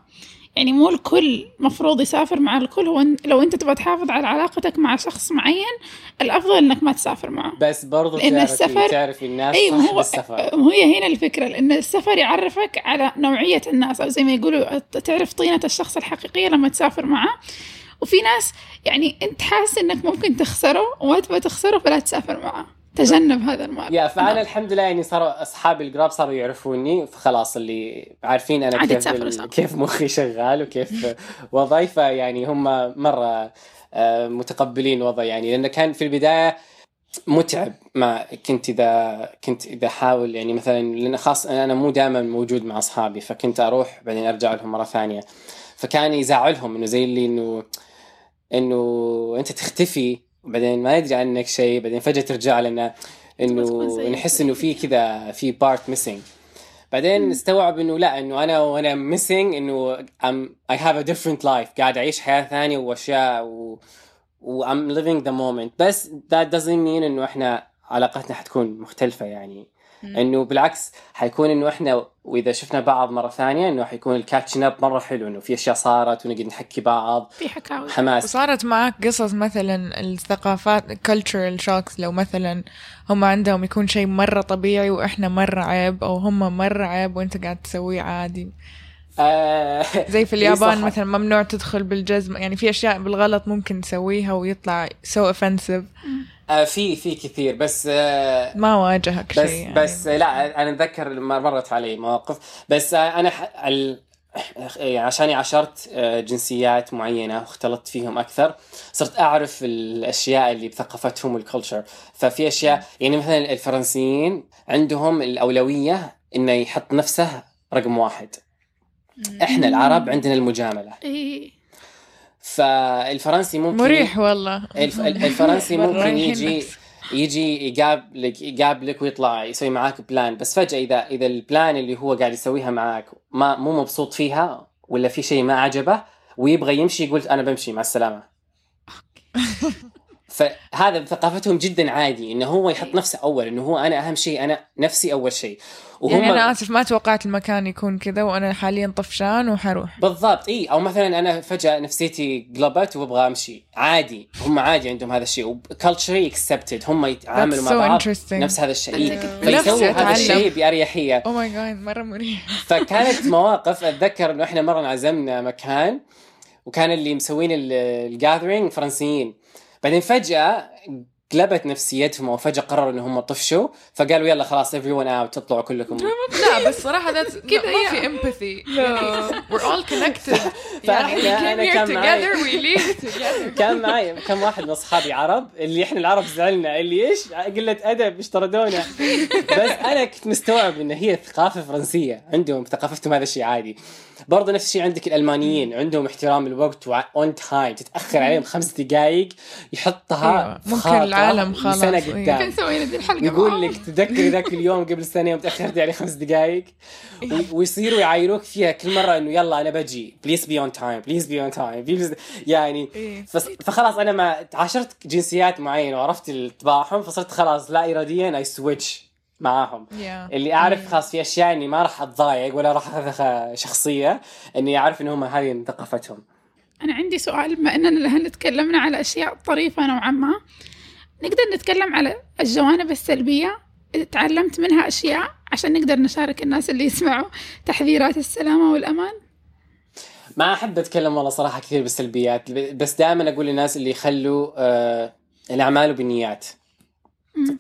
يعني مو الكل مفروض يسافر مع الكل هو لو أنت تبغى تحافظ على علاقتك مع شخص معين الأفضل إنك ما تسافر معه. بس برضو لأن تعرفي السفر- تعرفي الناس اي صح هو بالسفر. هي هنا الفكرة لأن السفر يعرفك على نوعية الناس أو زي ما يقولوا تعرف طينة الشخص الحقيقية لما تسافر معه. وفي ناس يعني أنت حاسس إنك ممكن تخسره وما تبغى تخسره فلا تسافر معه. تجنب هذا المال يا فأنا الحمد لله يعني صاروا اصحابي القراب صاروا يعرفوني فخلاص اللي عارفين أنا كيف ال-. كيف مخي شغال وكيف وضعي فيعني هم مرة آه، متقبلين وضعي يعني لأنه كان في البداية متعب. ما كنت إذا كنت إذا احاول يعني مثلا لأن خاص أنا مو دائما موجود مع أصحابي فكنت أروح بعدين أرجع لهم مرة ثانية. فكان يزعلهم إنه زي اللي انه إنه أنت تختفي وبعدين ما يدري عنك شيء بعدين فجأة ترجع لنا إنه نحس إنه في كذا في part missing بعدين استوعب إنه لا إنه أنا وأنا missing إنه I'm, I have a different life. قاعد أعيش حياة ثانية وأشياء و, و I'm living the moment. بس that doesn't mean إنه إحنا علاقتنا حتكون مختلفة يعني. انه بالعكس حيكون انه إحنا واذا شفنا بعض مرة ثانية انه حيكون ال catching up مرة حلو انه في أشياء صارت ونقدر نحكي بعض. في حكاوي. حماس. وصارت معك قصص مثلا الثقافات cultural shocks لو مثلا هم عندهم يكون شيء مرة طبيعي وإحنا مرة عيب أو هم مرة عيب وأنت قاعد تسويه عادي. آه زي في اليابان. مثلا ممنوع تدخل بالجزمة يعني في أشياء بالغلط ممكن تسويها ويطلع so offensive. في في كثير بس آه ما واجهك بس شيء يعني. بس لا أنا أتذكر لما مرت علي مواقف بس أنا ح... ال... يعني عشاني عاشرت آه، جنسيات معينة واختلطت فيهم أكثر صرت أعرف الأشياء اللي بثقافتهم والكلتشر ففي أشياء يعني مثلا الفرنسيين عندهم الأولوية إنه يحط نفسه رقم واحد. إحنا العرب عندنا المجاملة. اي فالفرنسي ممكن مريح والله. الف... الفرنسي ممكن يجي. يجي يقابلك يقابلك ويطلع يسوي معاك plan بس فجأة إذا إذا ال plan اللي هو قاعد يسويها معاك ما مو مبسوط فيها ولا في شيء ما عجبه ويبغى يمشي يقول أنا بمشي مع السلامة. فهذا بثقافتهم جدا عادي إنه هو يحط نفسه أول إنه هو أنا أهم شيء أنا نفسي أول شيء. وهم يعني أنا آسف ما توقعت المكان يكون كذا وأنا حاليا طفشان وحروح. بالضبط إي. أو مثلا أنا فجأة نفسيتي قلبت وأبغى أمشي. عادي هم عادي عندهم هذا الشيء. و culturally accepted هم يتعاملوا مع so بعض. نفس هذا الشيء. إيه. فيسووا هذا. الشيء بأريحية. أو my God مرة مريح. فكانت مواقف أتذكر إنه إحنا مرة انعزمنا مكان وكان اللي مسوين ال gathering فرنسيين. بعدين فجأة قلبت نفسيتهم وفجاه قرروا انهم طفشوا فقالوا يلا خلاص everyone out تطلعوا كلكم. لا بس صراحة that's كذا ما في empathy. We're all connected. يعني we فإحنا- came أنا here كان معي- together we live together. كان معي كم واحد من أصحابي عرب اللي إحنا العرب زعلنا اللي إيش؟ قلة أدب إيش طردونا بس أنا كنت مستوعب إن هي ثقافة فرنسية عندهم ثقافتهم هذا الشيء عادي. برضه نفس الشيء عندك الألمانيين عندهم احترام الوقت اون تايم تتأخر عليهم خمس دقائق يحطها أيوة. في ممكن العالم خلاص، سنة. قدام. يقول. لك تذكري ذاك اليوم قبل سنة يوم تاخرتي عليه خمس دقائق و- ويصيروا يعايروك فيها كل مرة إنه يلا أنا بجي. please be on time please be on time يعني إيه. فخلاص أنا ما عاشرت جنسيات معينة وعرفت طباعهم فصرت خلاص لا اراديا I switch معاهم. Yeah. اللي أعرف خلاص في أشياء إني ما راح أتضايق ولا راح أخذها شخصية إني أعرف ان هم هذه ثقافتهم. أنا عندي سؤال بما الآن تكلمنا على أشياء طريفة نوعا ما نقدر نتكلم على الجوانب السلبية. تعلمت منها أشياء عشان نقدر نشارك الناس اللي يسمعوا تحذيرات السلامة والأمان. ما أحب أتكلم والله صراحة كثير بالسلبيات بس دائما أقول للناس اللي يخلوا آه الأعمال بالنيات.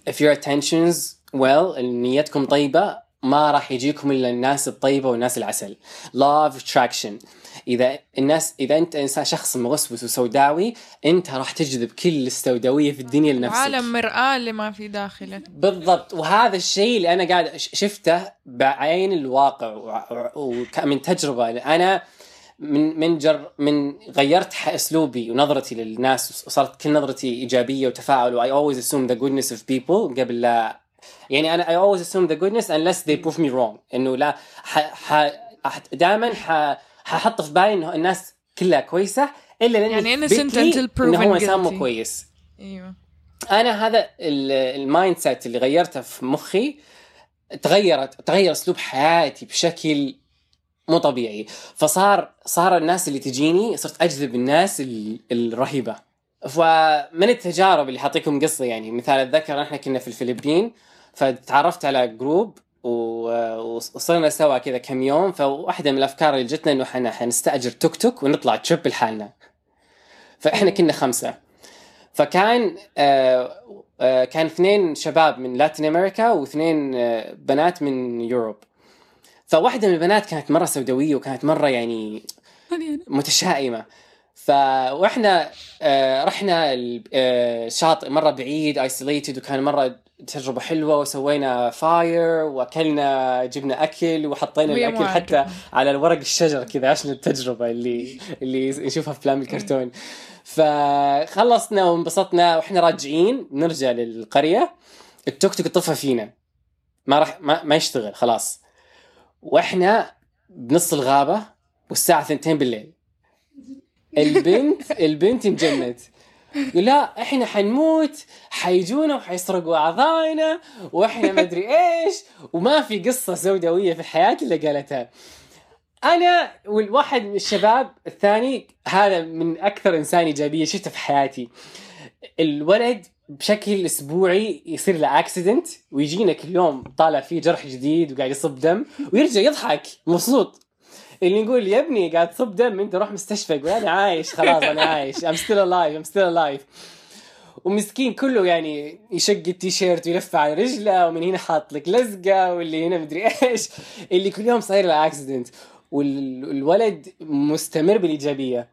if your intentions well نيتكم طيبة ما راح يجيكم إلا الناس الطيبة والناس العسل. Law of attraction. إذا الناس إذا أنت إنسان شخص موسوس وسوداوي أنت راح تجذب كل السوداوية في الدنيا لنفسك. عالم مرآة لما في داخلك بالضبط. وهذا الشيء اللي أنا قاعد شفته بعين الواقع ومن تجربة. أنا من من جر من غيرت أسلوبي ونظرتي للناس وصارت كل نظرتي إيجابية وتفاعل و I always assume the goodness of people قبل لا يعني أنا I always assume the goodness unless they prove me wrong. إنه لا ح... ح... دائما ح... ححط في بالي إنه الناس كلها كويسة إلا لأني يعني لي until إنه هو إنسان مو. كويس. أيوه. أنا هذا ال- ال mindset اللي غيرته في مخي تغيرت تغير أسلوب حياتي بشكل مو طبيعي. فصار صار الناس اللي تجيني صرت أجذب الناس ال- الرهيبة. فمن التجارب اللي حاطيكم قصة يعني مثال أتذكر إحنا كنا في الفلبين فتعرفت على group وصرنا سوا كذا كم يوم فواحدة من الأفكار اللي جتنا إنه إحنا حنستأجر توك توك ونطلع trip لحالنا. فإحنا كنا خمسة. فكان آه آه كان اثنين شباب من Latin America واثنين آه بنات من Europe. فواحدة من البنات كانت مرة سوداوية وكانت مرة يعني متشائمة. فاحنا آه رحنا ال- آه، مرة بعيد isolated وكان مرة تجربة حلوة وسوينا fire وأكلنا جبنا أكل وحطينا الأكل حتى. على الورق الشجر كذا. عشان التجربة اللي اللي نشوفها في أفلام الكرتون. فخلصنا وانبسطنا وإحنا راجعين. نرجع للقرية. التوك توك طفى فينا. ما راح ما, ما يشتغل خلاص. وإحنا بنص الغابة والساعة 2 بالليل. البنت البنت انجنت. لا إحنا حنموت حيجونا وحيسرقوا أعضائنا وإحنا ما أدري إيش وما في قصة سوداويه في الحياة الا قالتها. أنا والواحد من الشباب الثاني هذا من أكثر إنسان إيجابية شفته في حياتي. الولد بشكل أسبوعي يصير له accident ويجينا كل يوم طالع فيه جرح جديد وقاعد يصب دم ويرجع يضحك مبسوط. اللي نقول يا ابني قاعد تصب دم أنت روح مستشفى. يقول أنا عايش خلاص أنا عايش. I'm still alive I'm still alive ومسكين كله يعني يشق التيشيرت ويلف على رجله ومن هنا حاط لك لزقة واللي هنا مدري إيش. اللي كل يوم صاير له accident والولد مستمر بالإيجابية.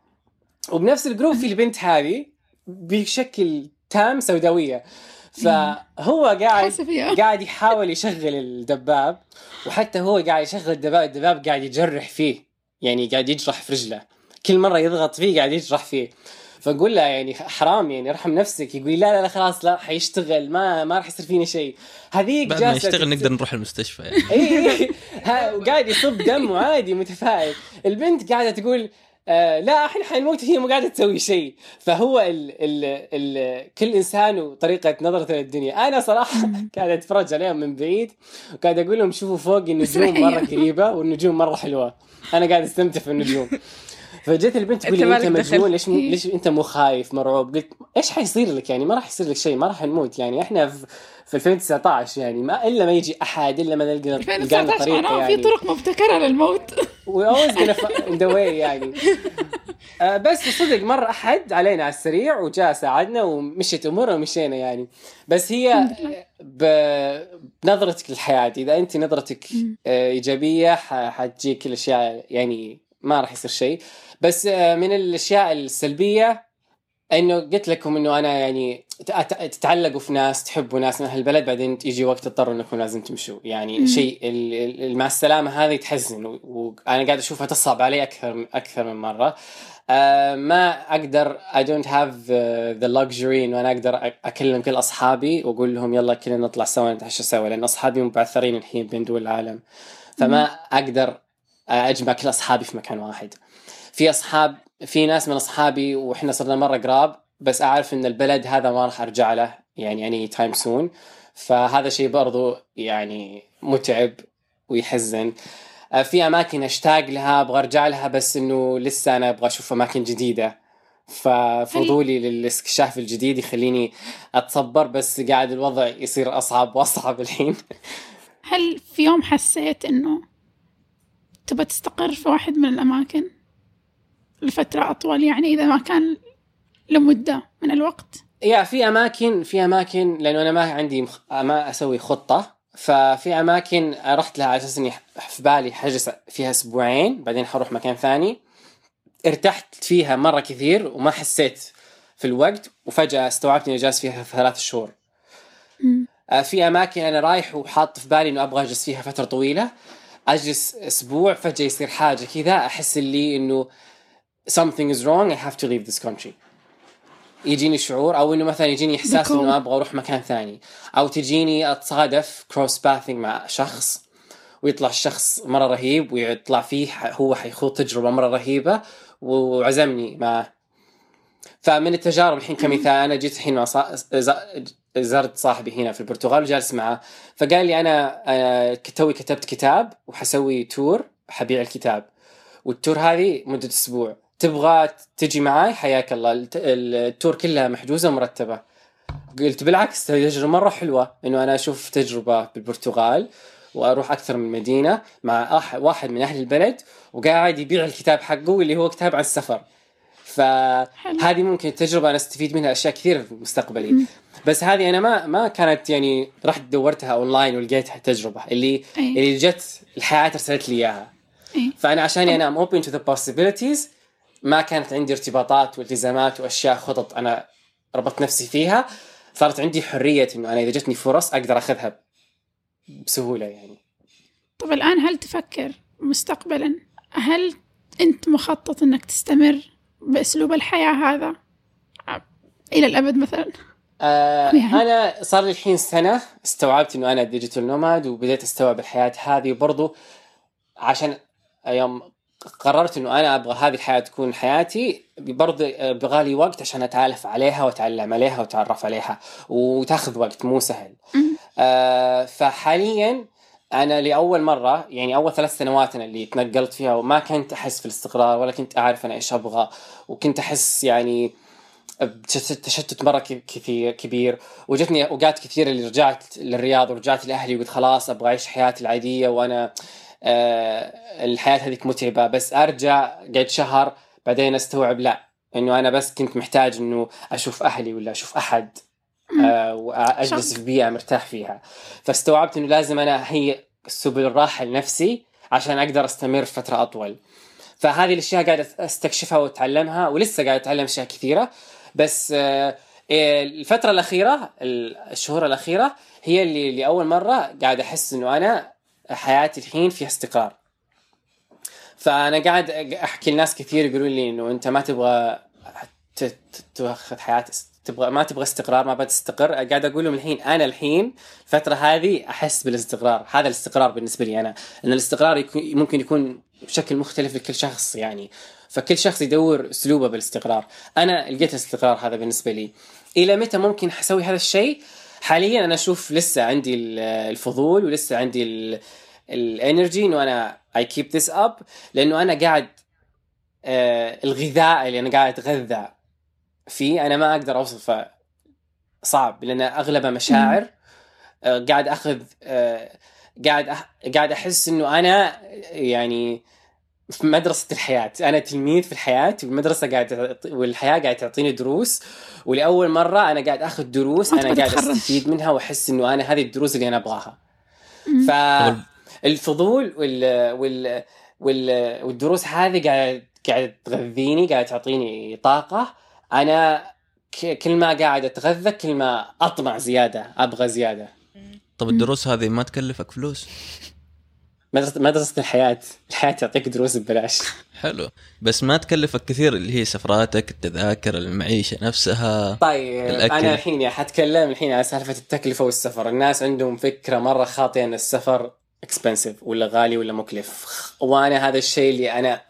وبنفس ال group في البنت هذه بشكل تام سوداوية. فهو قاعد قاعد يحاول يشغل الدباب. وحتى هو قاعد يشغل الدباب الدباب قاعد يجرح فيه يعني قاعد يجرح في رجله. كل مرة يضغط فيه قاعد يجرح فيه. فنقول له يعني حرام يعني ارحم نفسك. يقول لي لا لا لا خلاص لا حيشتغل ما ما راح يصير فيني شيء. هذيك بعد ما يشتغل نقدر نروح المستشفى يعني. اي إي. ها- وقاعد يصب دم وعادي متفائل. البنت قاعدة تقول آه لا إحنا حنموت هي مو قاعدة تسوي شيء. فهو ال ال ال كل إنسان وطريقة نظرته للدنيا. أنا صراحة قاعد أتفرج عليهم من بعيد وقاعد أقول لهم شوفوا فوق النجوم. مرة قريبة والنجوم مرة حلوة. أنا قاعد أستمتع في النجوم. فجت البنت تقول لي أنت. مجنون ليش. ليش أنت مو خايف مرعوب؟ قلت إيش حيصير لك يعني؟ ما راح يصير لك شيء ما راح نموت يعني. إحنا في في 2019 يعني. ما إلا ما يجي أحد إلا ما نلقى نلقى لنا 2019 طريقة يعني. في طرق مبتكرة للموت. Always gonna find the way يعني. آه بس صدق مر أحد علينا على السريع وجاء ساعدنا ومشيت امورنا ومشينا يعني. بس هي بنظرتك للحياة إذا أنت نظرتك آه إيجابية حتجيك الاشياء يعني ما راح يصير شيء. بس آه من الأشياء السلبية إنه قلت لكم إنه أنا يعني تتعلقوا في ناس تحبوا ناس من أهل البلد بعدين يجي وقت تضطروا إنكم لازم تمشوا. يعني. شيء مع السلامة هذه تحزن وأنا قاعد أشوفها تصعب علي أكثر أكثر من مرة. آه ما أقدر I don't have uh, the luxury إنه أنا أقدر أكلم كل أصحابي وأقول لهم يلا كلنا نطلع سوا نتعشى سوا لأن أصحابي مبعثرين الحين بين دول العالم. فما أقدر أجمع كل أصحابي في مكان واحد. في أصحاب في ناس من أصحابي وإحنا صرنا مرة قراب بس أعرف إن البلد هذا ما راح أرجع له يعني anytime soon فهذا شيء برضو يعني متعب ويحزن. آه، في أماكن أشتاق لها أبغى أرجع لها بس إنه لسه أنا أبغى أشوف أماكن جديدة. ففضولي للإستكشاف الجديد يخليني أتصبر بس قاعد الوضع يصير أصعب وأصعب الحين. هل في يوم حسيت إنه تبى تستقر في واحد من الأماكن؟ لفترة أطول يعني إذا ما كان لمدة من الوقت. يا في أماكن في أماكن لأنه أنا ما عندي مخ... ما أسوي خطة. ففي أماكن رحت لها على أساس إني في بالي حجز فيها أسبوعين بعدين حروح مكان ثاني. ارتحت فيها مرة كثير وما حسيت في الوقت وفجأة استوعبت إني جالس فيها ثلاث شهور. آه، في أماكن أنا رايح وحاط في بالي إنه أبغى أجلس فيها فترة طويلة. أجلس أسبوع فجأة يصير حاجة كذا أحس اللي إنه something is wrong I have to leave this country. يجيني شعور أو إنه مثلا يجيني إحساس. إنه أبغى أروح مكان ثاني. أو تجيني أتصادف كروس باثينج مع شخص ويطلع الشخص مرة رهيب ويطلع فيه هو حيخوض تجربة مرة رهيبة وعزمني معه فمن التجارب الحين كمثال أنا جيت الحين مع زرت صاحبي هنا في البرتغال وجالس معه. فقال لي أنا توي كتبت كتاب وحسوي tour حبيع الكتاب. وال tour هذه مدة أسبوع. تبغى تجي معاي؟ حياك الله. الت- ال tour كلها محجوزة ومرتبة. قلت بالعكس هذه تجربة مرة حلوة. إنه أنا أشوف تجربة بالبرتغال وأروح أكثر من مدينة مع أح- واحد من أهل البلد وقاعد يبيع الكتاب حقه اللي هو كتاب عن السفر. فهذه ممكن التجربه أنا أستفيد منها أشياء كثيره في مستقبلي بس هذه أنا ما ما كانت يعني رحت دورتها أونلاين ولقيتها تجربة. اللي أي. اللي جت الحياة ارسلت لي إياها. إيه. فأنا عشاني أنا I'm open to the possibilities ما كانت عندي ارتباطات والتزامات وأشياء خطط أنا ربطت نفسي فيها صارت عندي حرية إنه أنا إذا جتني فرص أقدر أخذها بسهولة يعني. طب الآن هل تفكر مستقبلا؟ هل أنت مخطط أنك تستمر بأسلوب الحياة هذا إلى الأبد مثلا؟ آه يعني. أنا صار لي الحين سنة استوعبت إنه أنا digital nomad وبديت أستوعب الحياة هذه وبرضو عشان يوم قررت إنه أنا أبغى هذه الحياة تكون حياتي برضه يبغى لي وقت عشان اتالف عليها وأتعلم عليها وأتعرف عليها وتاخذ وقت مو سهل. آه فحاليا أنا لأول مرة يعني أول ثلاث سنوات أنا اللي تنقلت فيها وما كنت أحس في الاستقرار ولا كنت أعرف أنا إيش أبغى وكنت أحس يعني تشتت مرة كثير كبير وجتني أوقات كثيرة اللي رجعت للرياض ورجعت لأهلي وقلت خلاص أبغى أعيش حياتي العادية وأنا آه الحياة هذيك متعبة. بس أرجع قعد شهر بعدين أستوعب لا إنه أنا بس كنت محتاج إنه أشوف أهلي ولا أشوف أحد آه وأجلس. في بيئة مرتاح فيها. فاستوعبت إنه لازم أنا اهيئ سبل الراحه لنفسي عشان أقدر أستمر فترة أطول. فهذه الأشياء قاعد أستكشفها وأتعلمها ولسه قاعد أتعلم أشياء كثيرة. بس آه، إيه، الفترة الأخيرة الشهور الأخيرة هي اللي لأول مرة قاعد أحس إنه أنا حياتي الحين فيها استقرار. فأنا قاعد أحكي لناس كثير يقولوا لي إنه أنت ما تبغى تاخذ حياة تبغى ما تبغى استقرار ما بتستقر قاعد أقول لهم الحين أنا الحين الفترة هذه أحس بالاستقرار. هذا الاستقرار بالنسبة لي أنا إن الاستقرار يكون ممكن يكون بشكل مختلف لكل شخص يعني. فكل شخص يدور أسلوبه بالاستقرار. أنا لقيت الاستقرار هذا بالنسبة لي. إلى متى ممكن أسوي هذا الشيء؟ حاليا أنا أشوف لسه عندي ال- الفضول ولسه عندي ال energy إنه أنا I keep this up لأنه أنا قاعد آه الغذاء اللي أنا قاعد أتغذى فيه أنا ما أقدر أوصفه صعب لأن أغلبه مشاعر آه قاعد أخذ آه قاعد أح قاعد أحس إنه أنا يعني في مدرسة الحياة. أنا تلميذ في الحياة والمدرسة قاعد تعط- والحياة قاعد تعطيني دروس. ولأول مرة أنا قاعد أخذ دروس أنا قاعد. أستفيد منها وأحس إنه أنا هذه الدروس اللي أنا أبغاها. فالفضول وال... وال... وال... والدروس هذه قاعد قاعد تغذيني قاعد تعطيني طاقة. أنا ك... كل ما قاعد أتغذى كل ما أطمع زيادة أبغى زيادة. طب الدروس هذه ما تكلفك فلوس؟ مدرسة مدرسة الحياة. الحياة تعطيك دروس ببلاش. حلو. بس ما تكلفك كثير اللي هي سفراتك التذاكر المعيشة نفسها طيب الأكل. أنا الحين حتكلم الحين على سالفة التكلفة والسفر. الناس عندهم فكرة مرة خاطئة إن السفر اكسبنسيف ولا غالي ولا مكلف. وأنا هذا الشيء اللي أنا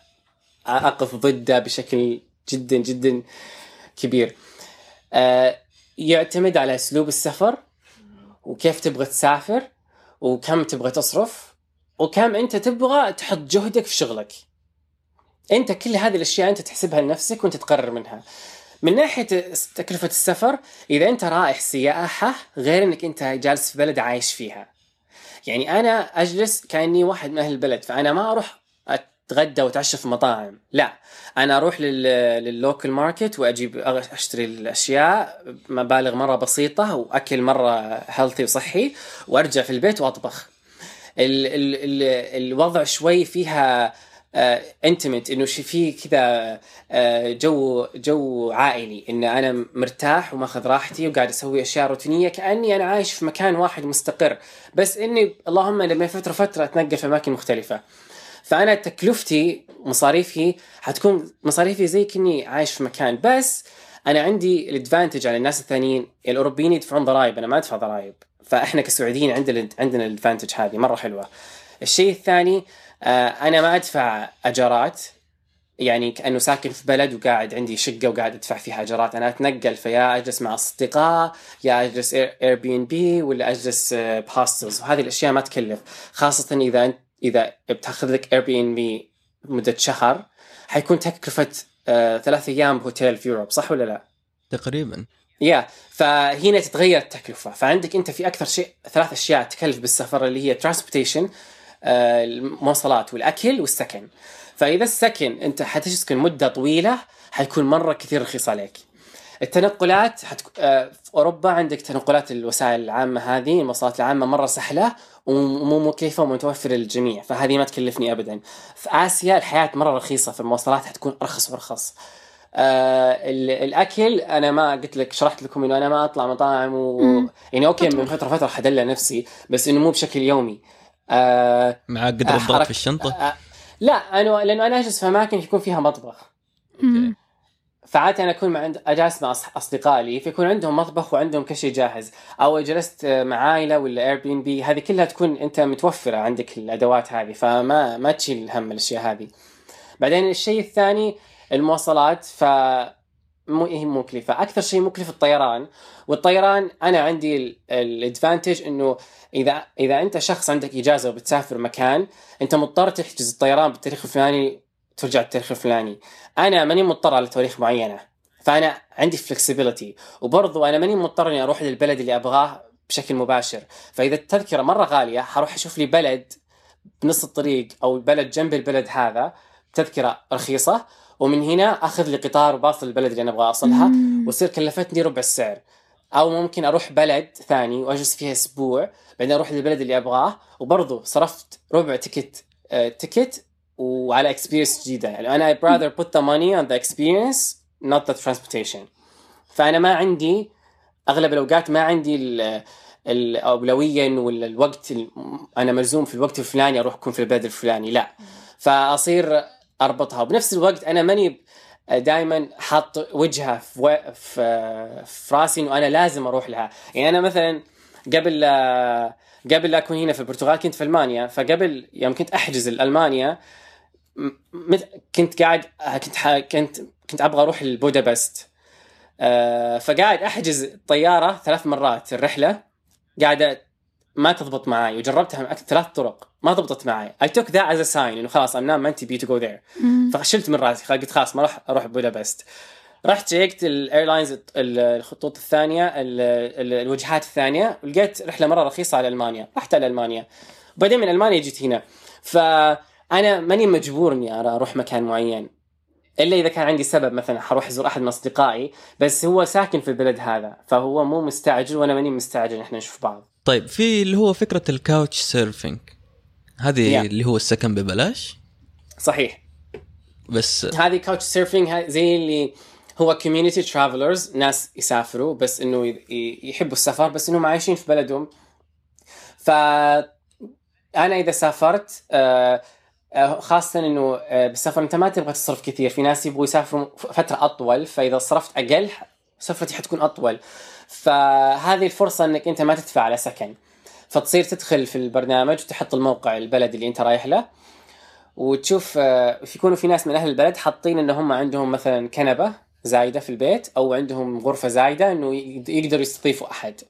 أقف ضده بشكل جدا جدا كبير. آه يعتمد على أسلوب السفر وكيف تبغى تسافر وكم تبغى تصرف وكم أنت تبغى تحط جهدك في شغلك. أنت كل هذه الأشياء أنت تحسبها لنفسك وأنت تقرر منها. من ناحية تكلفة السفر إذا أنت رايح سياحة غير إنك أنت جالس في بلد عايش فيها. يعني أنا أجلس كأني واحد من أهل البلد فأنا ما أروح أتغدى وأتعشى في مطاعم. لا أنا أروح لل لل local market وأجيب أشتري الأشياء مبالغ مرة بسيطة وأكل مرة healthy وصحي وأرجع في البيت وأطبخ. ال ال ال الوضع شوي فيها انتمت إنه شي في كذا آه، جو جو عائلي إن أنا مرتاح وماخذ راحتي وقاعد أسوي أشياء روتينية كأني أنا عايش في مكان واحد مستقر. بس إني اللهم لما فترة فترة أتنقل في أماكن مختلفة. فأنا تكلفتي مصاريفي حتكون مصاريفي زي كني عايش في مكان. بس أنا عندي الادفانتج على الناس الثانيين. الأوروبيين يدفعون ضرائب أنا ما أدفع ضرائب. فإحنا كسعوديين عندنا عندنا الادفانتج هذه مرة حلوة. الشيء الثاني آه، أنا ما أدفع أجارات يعني كأنه ساكن في بلد وقاعد عندي شقة وقاعد أدفع فيها أجارات. أنا أتنقل فيا أجلس مع أصدقاء يا أجلس Airbnb ولا أجلس آه، ب hostels وهذه الأشياء ما تكلف. خاصة إذا انت إذا بتأخذ لك Airbnb مدة شهر حيكون تكلفة آه، ثلاث أيام بهوتيل في Europe صح ولا لا؟ تقريبا. Yeah فهنا تتغير التكلفة. فعندك أنت في أكثر شيء ثلاث أشياء تكلف بالسفر اللي هي transportation آه، المواصلات والأكل والسكن. فإذا السكن أنت حتسكن مدة طويلة حيكون مرة كثير رخيص عليك. التنقلات حتك... آه، في أوروبا عندك تنقلات الوسائل العامة هذه المواصلات العامة مرة سهلة ومو مكلفه ومتوفره للجميع. فهذه ما تكلفني ابدا. في آسيا الحياة مرة رخيصة في المواصلات حتكون أرخص وارخص آه ال- الأكل أنا ما قلت لك شرحت لكم إنه أنا ما أطلع مطاعم و... مم. يعني أوكي من فترة. فترة حدلع نفسي بس إنه مو بشكل يومي. آه معك قدر آه، الضغط حرك- في الشنطة؟ آه لا أنا لأنه أنا أجلس في أماكن يكون فيها مطبخ. مم. فعادة أنا أكون مع عند أجلس مع لي فيكون عندهم مطبخ وعندهم كل شيء جاهز. أو جلست مع عائلة ولا Airbnb هذه كلها تكون أنت متوفرة عندك الأدوات هذه فما ما تشيل هم الأشياء هذه. بعدين الشيء الثاني المواصلات ف مو هي مكلفة. أكثر شيء مكلف الطيران والطيران أنا عندي ال advantage إنه إذا إذا أنت شخص عندك إجازة وبتسافر مكان أنت مضطر تحجز الطيران بالتاريخ الفلاني ترجع التاريخ الفلاني. أنا ماني مضطر على تواريخ معينة فأنا عندي فلكسبيتي وبرضو أنا ماني مضطر إني أروح للبلد اللي أبغاه بشكل مباشر. فإذا التذكرة مرة غالية حروح أشوف لي بلد بنص الطريق أو بلد جنب البلد هذا تذكرة رخيصة. ومن هنا أخذ لي قطار وباصل للبلد اللي أنا أبغى أوصلها مم. وتصير كلفتني ربع السعر. أو ممكن أروح بلد ثاني وأجلس فيها أسبوع بعدين أروح للبلد اللي أبغاه وبرضه صرفت ربع ticket آه، ticket وعلى experience جديدة. يعني أنا rather put the money on the experience not the transportation. فأنا ما عندي أغلب الأوقات ما عندي ال- الاولويه ولا الوقت ال- أنا ملزوم في الوقت الفلاني أروح أكون في البلد الفلاني لا. فأصير أربطها. وبنفس الوقت أنا ماني دائما حاط وجهه في, و... في في راسي إنه أنا لازم أروح لها. يعني أنا مثلا قبل قبل لا أكون هنا في البرتغال كنت في ألمانيا فقبل يوم كنت أحجز المانيا كنت قاعد كنت ح... كنت كنت أبغى أروح لبودابست. آه، فقاعد أحجز طيارة ثلاث مرات الرحلة. قاعدة ما تضبط معي وجربتها من ثلاث طرق ما ضبطت معي I took that as a sign إنه خلاص meant to be to go there. مم. فشلت من راسي قلت خلاص ما راح أروح بودابست. رحت شيكت ال airlines الخطوط الثانية ال- ال- الوجهات الثانية ولقيت رحلة مرة رخيصة على ألمانيا رحت على ألمانيا. وبعدين من ألمانيا جيت هنا. فانا ماني مجبور إني أروح مكان معين. إلا إذا كان عندي سبب مثلا حروح أزور أحد من أصدقائي بس هو ساكن في البلد هذا فهو مو مستعجل وأنا ماني مستعجل إحنا نشوف بعض. طيب في اللي هو فكرة ال couch surfing. هذه Yeah. اللي هو السكن ببلاش؟ صحيح. بس هذه couch surfing زي اللي هو community travelers ناس يسافروا بس إنه يحبوا السفر بس إنهم عايشين في بلدهم. ف أنا إذا سافرت آه، آه، خاصة إنه آه، بالسفر أنت ما تبغى تصرف كثير، في ناس يبغوا يسافروا فترة أطول فإذا صرفت أقل سفرتي حتكون أطول. فهذه الفرصة إنك أنت ما تدفع على سكن. فتصير تدخل في البرنامج وتحط الموقع البلد اللي أنت رايح له وتشوف آه، يكونوا في ناس من أهل البلد حاطين إن هم عندهم مثلا كنبة زايدة في البيت أو عندهم غرفة زايدة إنه يق- يقدروا يستضيفوا أحد.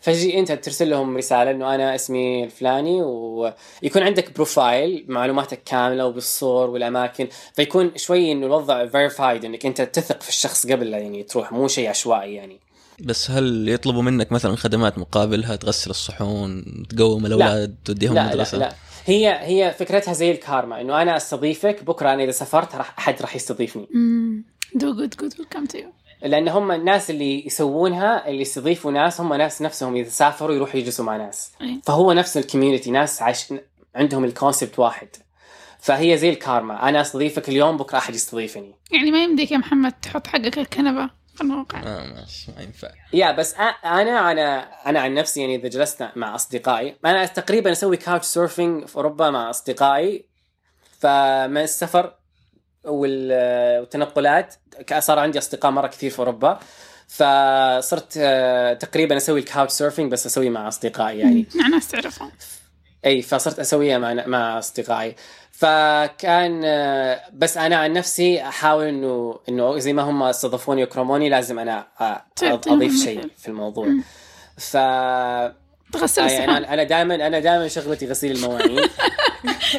فجي أنت ترسل لهم رسالة إنه أنا اسمي الفلاني ويكون عندك profile معلوماتك كاملة وبالصور والأماكن. فيكون شوي إنه الوضع verified إنك أنت تثق في الشخص قبل يعني تروح مو شيء عشوائي يعني. بس هل يطلبوا منك مثلا خدمات مقابلها تغسل الصحون تقوم الأولاد توديهم لا لا المدرسة؟ لا. هي هي فكرتها زي الكارما إنه أنا أستضيفك بكرة أنا إذا سافرت راح أحد راح يستضيفني. good good will come to you. لأن هم الناس اللي يسوونها اللي يستضيفوا ناس هم ناس نفسهم إذا سافروا يروحوا يجلسوا مع ناس. أي. فهو نفس ال community ناس عايش عندهم ال concept واحد. فهي زي الكارما أنا أستضيفك اليوم بكرة أحد يستضيفني. يعني ما يمديك يا محمد تحط حقك الكنبة؟ في الموقع. آه ماشي ما ينفع. Yeah بس أنا أنا أنا عن نفسي يعني إذا جلست مع أصدقائي أنا تقريبا أسوي couch surfing في أوروبا مع أصدقائي فمن السفر وال- والتنقلات صار عندي أصدقاء مرة كثير في أوروبا فصرت آه، تقريبا أسوي ال couch surfing بس اسويه مع أصدقائي يعني. مع ناس تعرفهم. إي فصرت أسويها مع مع أصدقائي. فكان بس أنا عن نفسي أحاول إنه إنه زي ما هم استضافوني وكرموني لازم أنا آه، تعطيهم أضيف. شيء في الموضوع. ف تغسل يعني أنا أنا دائما أنا دائما شغلتي غسيل المواعين.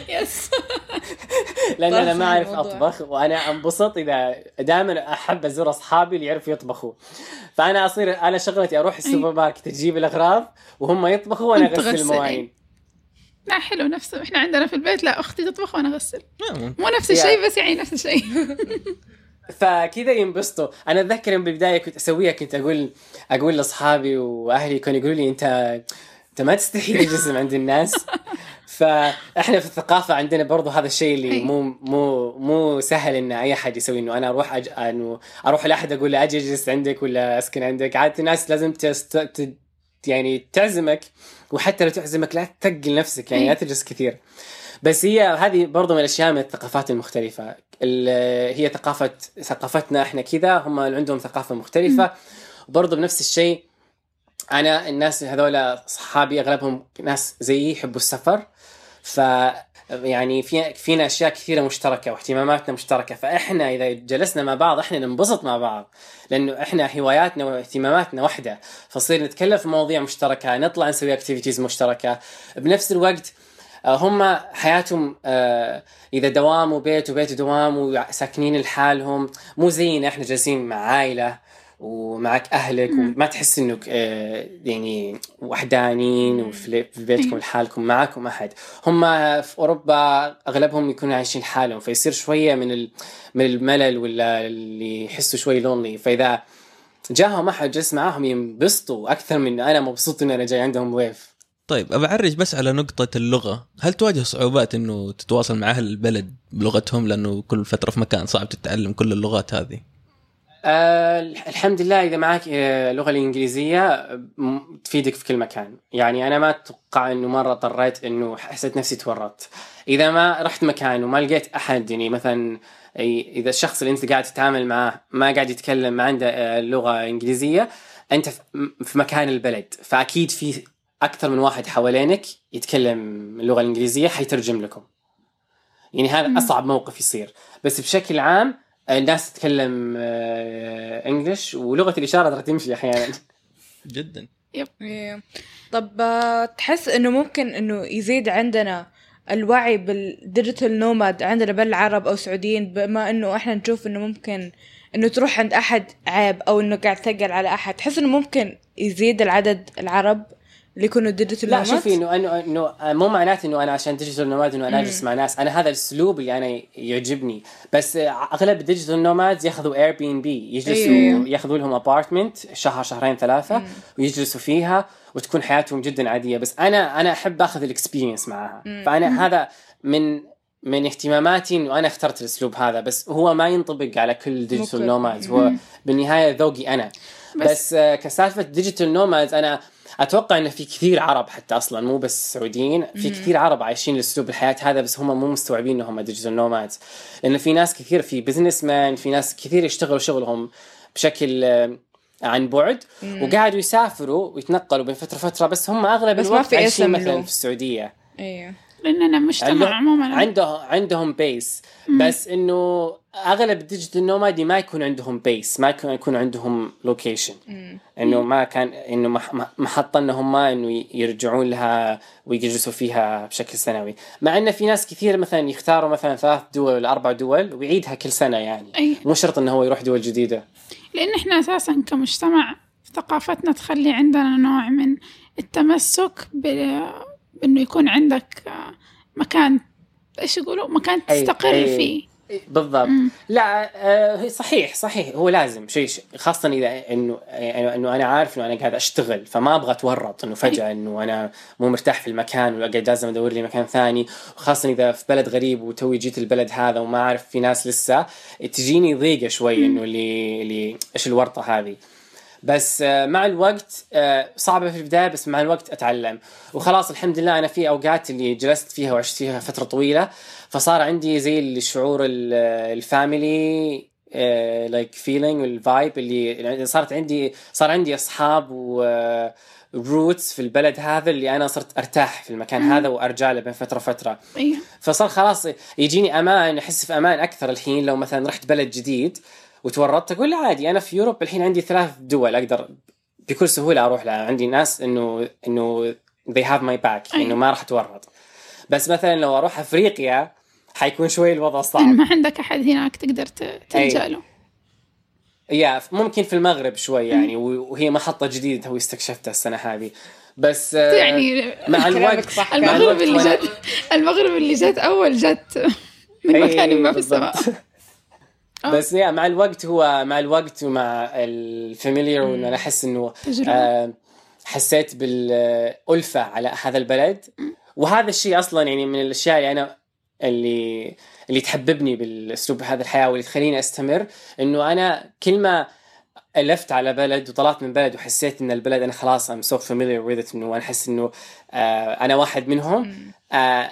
Yes لأن أنا ما أعرف. أطبخ وأنا أنبسط إذا دائما أحب أزور أصحابي اللي يعرفوا يطبخوا. فأنا أصير أنا شغلتي أروح السوبرماركت أجيب الأغراض وهم يطبخوا وأنا أغسل المواعين. لا حلو نفسه إحنا عندنا في البيت لا أختي تطبخ وأنا اغسل آه،. مو نفس. الشيء بس يعني نفس الشيء فكذا ينبسطوا أنا أتذكر يوم بالبداية كنت أسويها كنت أقول أقول لأصحابي وأهلي كانوا يقولوا لي أنت أنت ما تستحي تجسم عند الناس فاحنا في الثقافة عندنا برضو هذا الشيء اللي أي. مو مو مو سهل إن أي أحد يسوي إنه أنا أروح أج... إنه أروح لأحد أقول له أجي أجلس عندك ولا أسكن عندك عادة الناس لازم تست... ت... يعني تعزمك وحتى لو تعزمك لا تثقل نفسك يعني لا تجلس كثير. بس هي هذه برضو من الأشياء من الثقافات المختلفة. ال- هي ثقافه ثقافتنا إحنا كذا هم اللي عندهم ثقافة مختلفة. وبرضو بنفس الشيء أنا الناس هذول أصحابي أغلبهم ناس زيي يحبوا السفر. ف يعني في فينا أشياء كثيرة مشتركة واهتماماتنا مشتركة فإحنا إذا جلسنا مع بعض إحنا ننبسط مع بعض لأنه إحنا هواياتنا واهتماماتنا واحدة فصير نتكلم في مواضيع مشتركة نطلع نسوي اكتيفيتيز مشتركة. بنفس الوقت آه، هم حياتهم آه، إذا دوام وبيت وبيت ودوام وساكنين لحالهم مو زينا إحنا جالسين مع عائلة ومعك أهلك وما تحس إنك آه، يعني وحدانين وفي في بيتكم لحالكم معكم أحد. هم في أوروبا أغلبهم يكونوا عايشين حالهم فيصير شوية من ال- من الملل ولا اللي يحسوا شوي لونلي فإذا جاهم أحد جلس معاهم ينبسطوا أكثر من أنا مبسوط ان أنا جاي عندهم ضيف طيب أبعرج بس على نقطة اللغة. هل تواجه صعوبات أنه تتواصل مع أهل البلد بلغتهم؟ لأنه كل فترة في مكان صعب تتعلم كل اللغات هذه. آه الحمد لله إذا معك آه، اللغة الإنجليزية تفيدك في كل مكان. يعني أنا ما أتوقع إنه مرة اضطريت إنه حسيت نفسي تورطت. إذا ما رحت مكان وما لقيت أحد يعني مثلا إذا الشخص اللي أنت قاعد تتعامل معاه ما قاعد يتكلم ما عنده آه، لغة إنجليزية أنت في مكان البلد. فأكيد في أكثر من واحد حوالينك يتكلم اللغة الإنجليزية حيترجم لكم. يعني هذا أصعب موقف يصير. بس بشكل عام الناس تتكلم آه، انجلش ولغة الإشارة ترى تمشي أحيانا. جدا. إيه. طب آه، تحس إنه ممكن إنه يزيد عندنا الوعي بال digital nomad عندنا بالعرب أو سعوديين بما إنه إحنا نشوف إنه ممكن إنه تروح عند أحد عيب أو إنه قاعد تثقل على أحد تحس إنه ممكن يزيد العدد العرب؟ اللي يكونوا digital لا شوفي إنه إنه إنه مو معناته إنه أنا عشان digital nomad إنه أنا اجلس مع ناس. أنا هذا الأسلوب اللي أنا يعجبني. بس آه، أغلب ال digital nomads ياخذوا Airbnb يجلسوا أيوة. ياخذوا لهم apartment شهر شهرين ثلاثة ويجلسوا فيها وتكون حياتهم جدا عادية. بس أنا أنا أحب أخذ ال experience معاها فأنا هذا من من اهتماماتي إنه أنا اخترت الأسلوب هذا. بس هو ما ينطبق على كل digital. nomads هو بالنهاية ذوقي أنا. بس- بس, آه، كسالفة digital nomads أنا أتوقع إنه في كثير عرب حتى أصلا مو بس سعوديين في كثير عرب عايشين اسلوب الحياة هذا بس هم مو مستوعبين إنهم digital nomads لأنه في ناس كثير في business man في ناس كثير يشتغلوا شغلهم بشكل آه، عن بعد وقاعدوا يسافروا ويتنقلوا بين فترة فتره بس هم أغلب بس ما الوقت في عايشين مثلا. في السعودية. أيوه لاننا مجتمع عموما. عنده عندهم base بس إنه أغلب ال digital nomads ما يكون عندهم base ما يكون يكون عندهم location إنه ما كان إنه مح- مح- محطة ان هم إنه يرجعون لها ويجلسوا فيها بشكل سنوي. مع إن في ناس كثير مثلا يختاروا مثلا ثلاث دول ولا أربع دول ويعيدها كل سنة يعني. أي. مو شرط إنه هو يروح دول جديدة. لأن إحنا أساسا كمجتمع ثقافتنا تخلي عندنا نوع من التمسك بإنه يكون عندك آه، مكان إيش يقولوا؟ مكان تستقر أي. فيه. بالضبط. لا آه صحيح صحيح. هو لازم شيء خاصة إذا إنه إنه إنه أنا عارف إنه أنا قاعد أشتغل فما أبغى أتورط إنه فجأة إنه أنا مو مرتاح في المكان وقاعد لازم أدور لي مكان ثاني. وخاصة إذا في بلد غريب وتوي جيت البلد هذا وما أعرف في ناس لسه تجيني ضيقة شوي إنه اللي اللي إيش الورطة هذه. بس آه، مع الوقت آه، صعبة في البداية بس مع الوقت أتعلم. وخلاص الحمد لله أنا في أوقات اللي جلست فيها وعشت فيها فترة طويلة فصار عندي زي الشعور ال- ال family like feeling وال vibe اللي صارت عندي صار عندي أصحاب و roots في البلد هذا اللي أنا صرت أرتاح في المكان هذا وأرجع له بين فترة فترة أيوه فصار خلاص يجيني أمان أحس في أمان أكثر الحين لو مثلا رحت بلد جديد. وتورطت أقول لا عادي أنا في يوروب الحين عندي ثلاث دول أقدر بكل سهولة أروح لها. عندي ناس إنه إنه they have my back. إنه ما راح أتورط. بس مثلا لو أروح أفريقيا حيكون شوي الوضع صعب. ما عندك أحد هناك تقدر ت- تلجأ أي. له؟ يا ممكن في المغرب شوي يعني وهي محطة جديدة تو استكشفتها السنة هذه. بس آه، يعني مع الوقت صح. المغرب اللي جت المغرب اللي جت أول جت من مكان ما في السماء. آه. بس يا مع الوقت هو مع الوقت ومع ال familiar وان أنا أحس إنه. آه، حسيت بالألفة على هذا البلد. وهذا الشيء أصلا يعني من الأشياء اللي أنا اللي اللي تحببني بالأسلوب هذا الحياة واللي تخليني أستمر. إنه أنا كل ما ألفت على بلد وطلعت من بلد وحسيت إن البلد أنا خلاص I'm so familiar with إنه أنا أحس إنه آه أنا واحد منهم. آه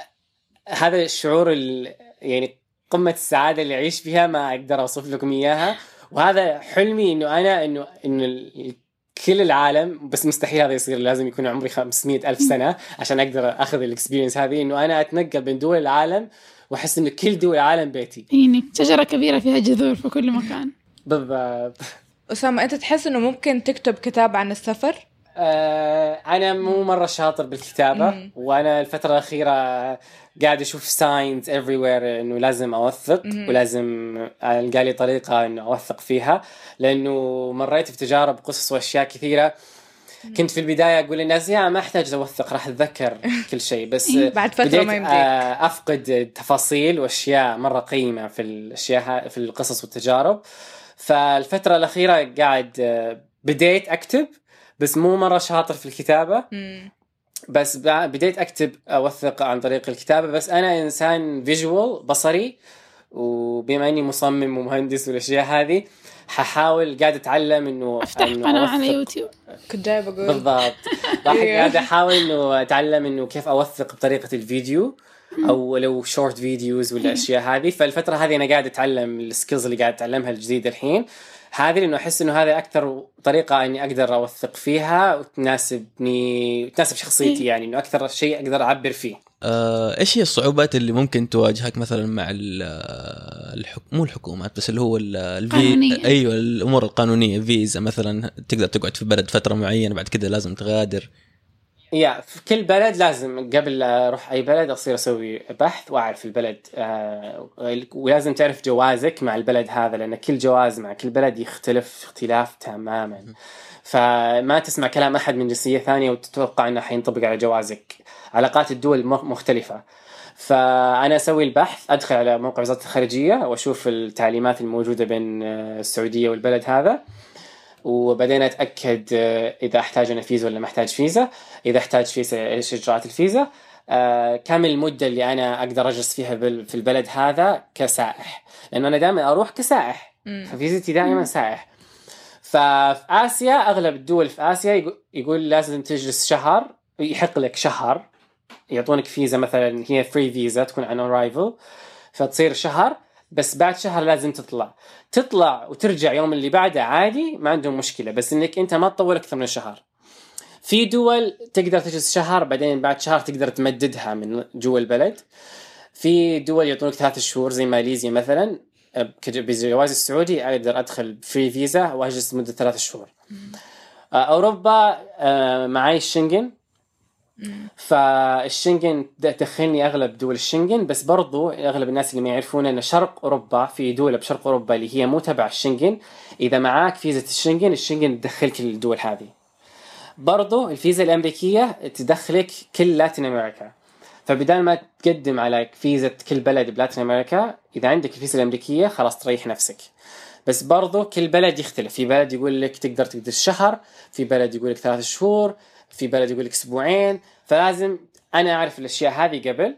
هذا الشعور ال- يعني قمة السعادة اللي أعيش فيها ما أقدر أوصف لكم إياها. وهذا حلمي إنه أنا إنه إنه كل العالم بس مستحيل هذا يصير لازم يكون عمري 500 ألف سنة عشان أقدر أخذ الإكسبيرينس هذه. إنه أنا أتنقل بين دول العالم وأحس إنه كل دول العالم بيتي. يعني شجرة كبيرة فيها جذور في كل مكان. بالضبط. أسامة أنت تحس إنه ممكن تكتب كتاب عن السفر؟ آه، أنا مو مرة شاطر بالكتابة. وأنا الفترة الأخيرة قاعد أشوف ساينز everywhere إنه لازم أوثق. ولازم ألقى لي طريقة إنه أوثق فيها لأنه مريت في تجارب قصص وأشياء كثيرة كنت في البداية أقول للناس يا ما أحتاج أوثق راح أتذكر كل شيء بس بعد فترة بديت ما يمديك. آه، أفقد تفاصيل وأشياء مرة قيمة في الأشياء في القصص والتجارب فالفترة الأخيرة قاعد آه، بديت أكتب بس مو مرة شاطر في الكتابة. مم. بس بع- بديت أكتب أوثق عن طريق الكتابة. بس أنا إنسان visual بصري. وبما إني مصمم ومهندس والأشياء هذه ححاول قاعد أتعلم انه أفتح إنه قناة على يوتيوب. كنت جاي بقول. بالضبط. راح. قاعد أحاول إنه أتعلم إنه كيف أوثق بطريقة الفيديو. أو لو short videos ولا اشياء هذه. فالفترة هذه أنا قاعد أتعلم ال skills اللي قاعد أتعلمها الجديدة الحين. هذه لأنه أحس إنه هذا أكثر طريقة إني أقدر أوثق فيها وتناسبني وتناسب شخصيتي يعني إنه أكثر شيء أقدر أعبر فيه. آه، إيش هي الصعوبات اللي ممكن تواجهك مثلا مع ال- آه، الحك... مو الحكومات بس اللي هو ال- الفي. أيوه الأمور القانونية فيزا مثلا تقدر تقعد في بلد فترة معينة بعد كذا لازم تغادر. يا في كل بلد لازم قبل أروح أي بلد أصير أسوي بحث وأعرف البلد آه ولازم تعرف جوازك مع البلد هذا لأن كل جواز مع كل بلد يختلف اختلاف تماما. فما تسمع كلام أحد من جنسية ثانية وتتوقع إنه حينطبق على جوازك. علاقات الدول مختلفة. فأنا أسوي البحث أدخل على موقع وزارة الخارجية وأشوف التعليمات الموجودة بين آه، السعودية والبلد هذا. وبعدين أتأكد آه، إذا أحتاج أنا فيزا ولا ما أحتاج فيزا. إذا أحتاج فيزا إيش إجراءات الفيزا؟ آه، كم المدة اللي أنا أقدر أجلس فيها في البلد هذا كسائح؟ لأنه أنا دائما أروح كسائح. ففيزتي دائما سائح. ففي آسيا أغلب الدول في آسيا يقول, يقول لازم تجلس شهر يحق لك شهر. يعطونك فيزا مثلا هي free visa تكون on arrival فتصير شهر. بس بعد شهر لازم تطلع. تطلع وترجع يوم اللي بعده عادي ما عندهم مشكلة بس إنك أنت ما تطول أكثر من شهر. في دول تقدر تجلس شهر بعدين بعد شهر تقدر تمددها من جوا البلد. في دول يعطونك ثلاث شهور زي ماليزيا مثلا بجواز السعودي أقدر أدخل فري فيزا وأجلس مده ثلاث شهور. أوروبا أه، معي الشنغن فالشنغن د- تدخلني أغلب دول الشنغن بس برضو أغلب الناس اللي ما يعرفون إن شرق أوروبا في دول بشرق أوروبا اللي هي مو تبع الشنغن إذا معاك فيزا الشنغن الشنغن تدخلك الدول هذه. برضو الفيزا الأمريكية تدخلك كل لاتين أمريكا. فبدال ما تقدم على فيزا كل بلد بلاتين أمريكا إذا عندك الفيزا الأمريكية خلاص تريح نفسك. بس برضو كل بلد يختلف. في بلد يقول لك تقدر تقدس شهر في بلد يقول لك ثلاث شهور في بلد يقول لك أسبوعين فلازم أنا أعرف الأشياء هذه قبل.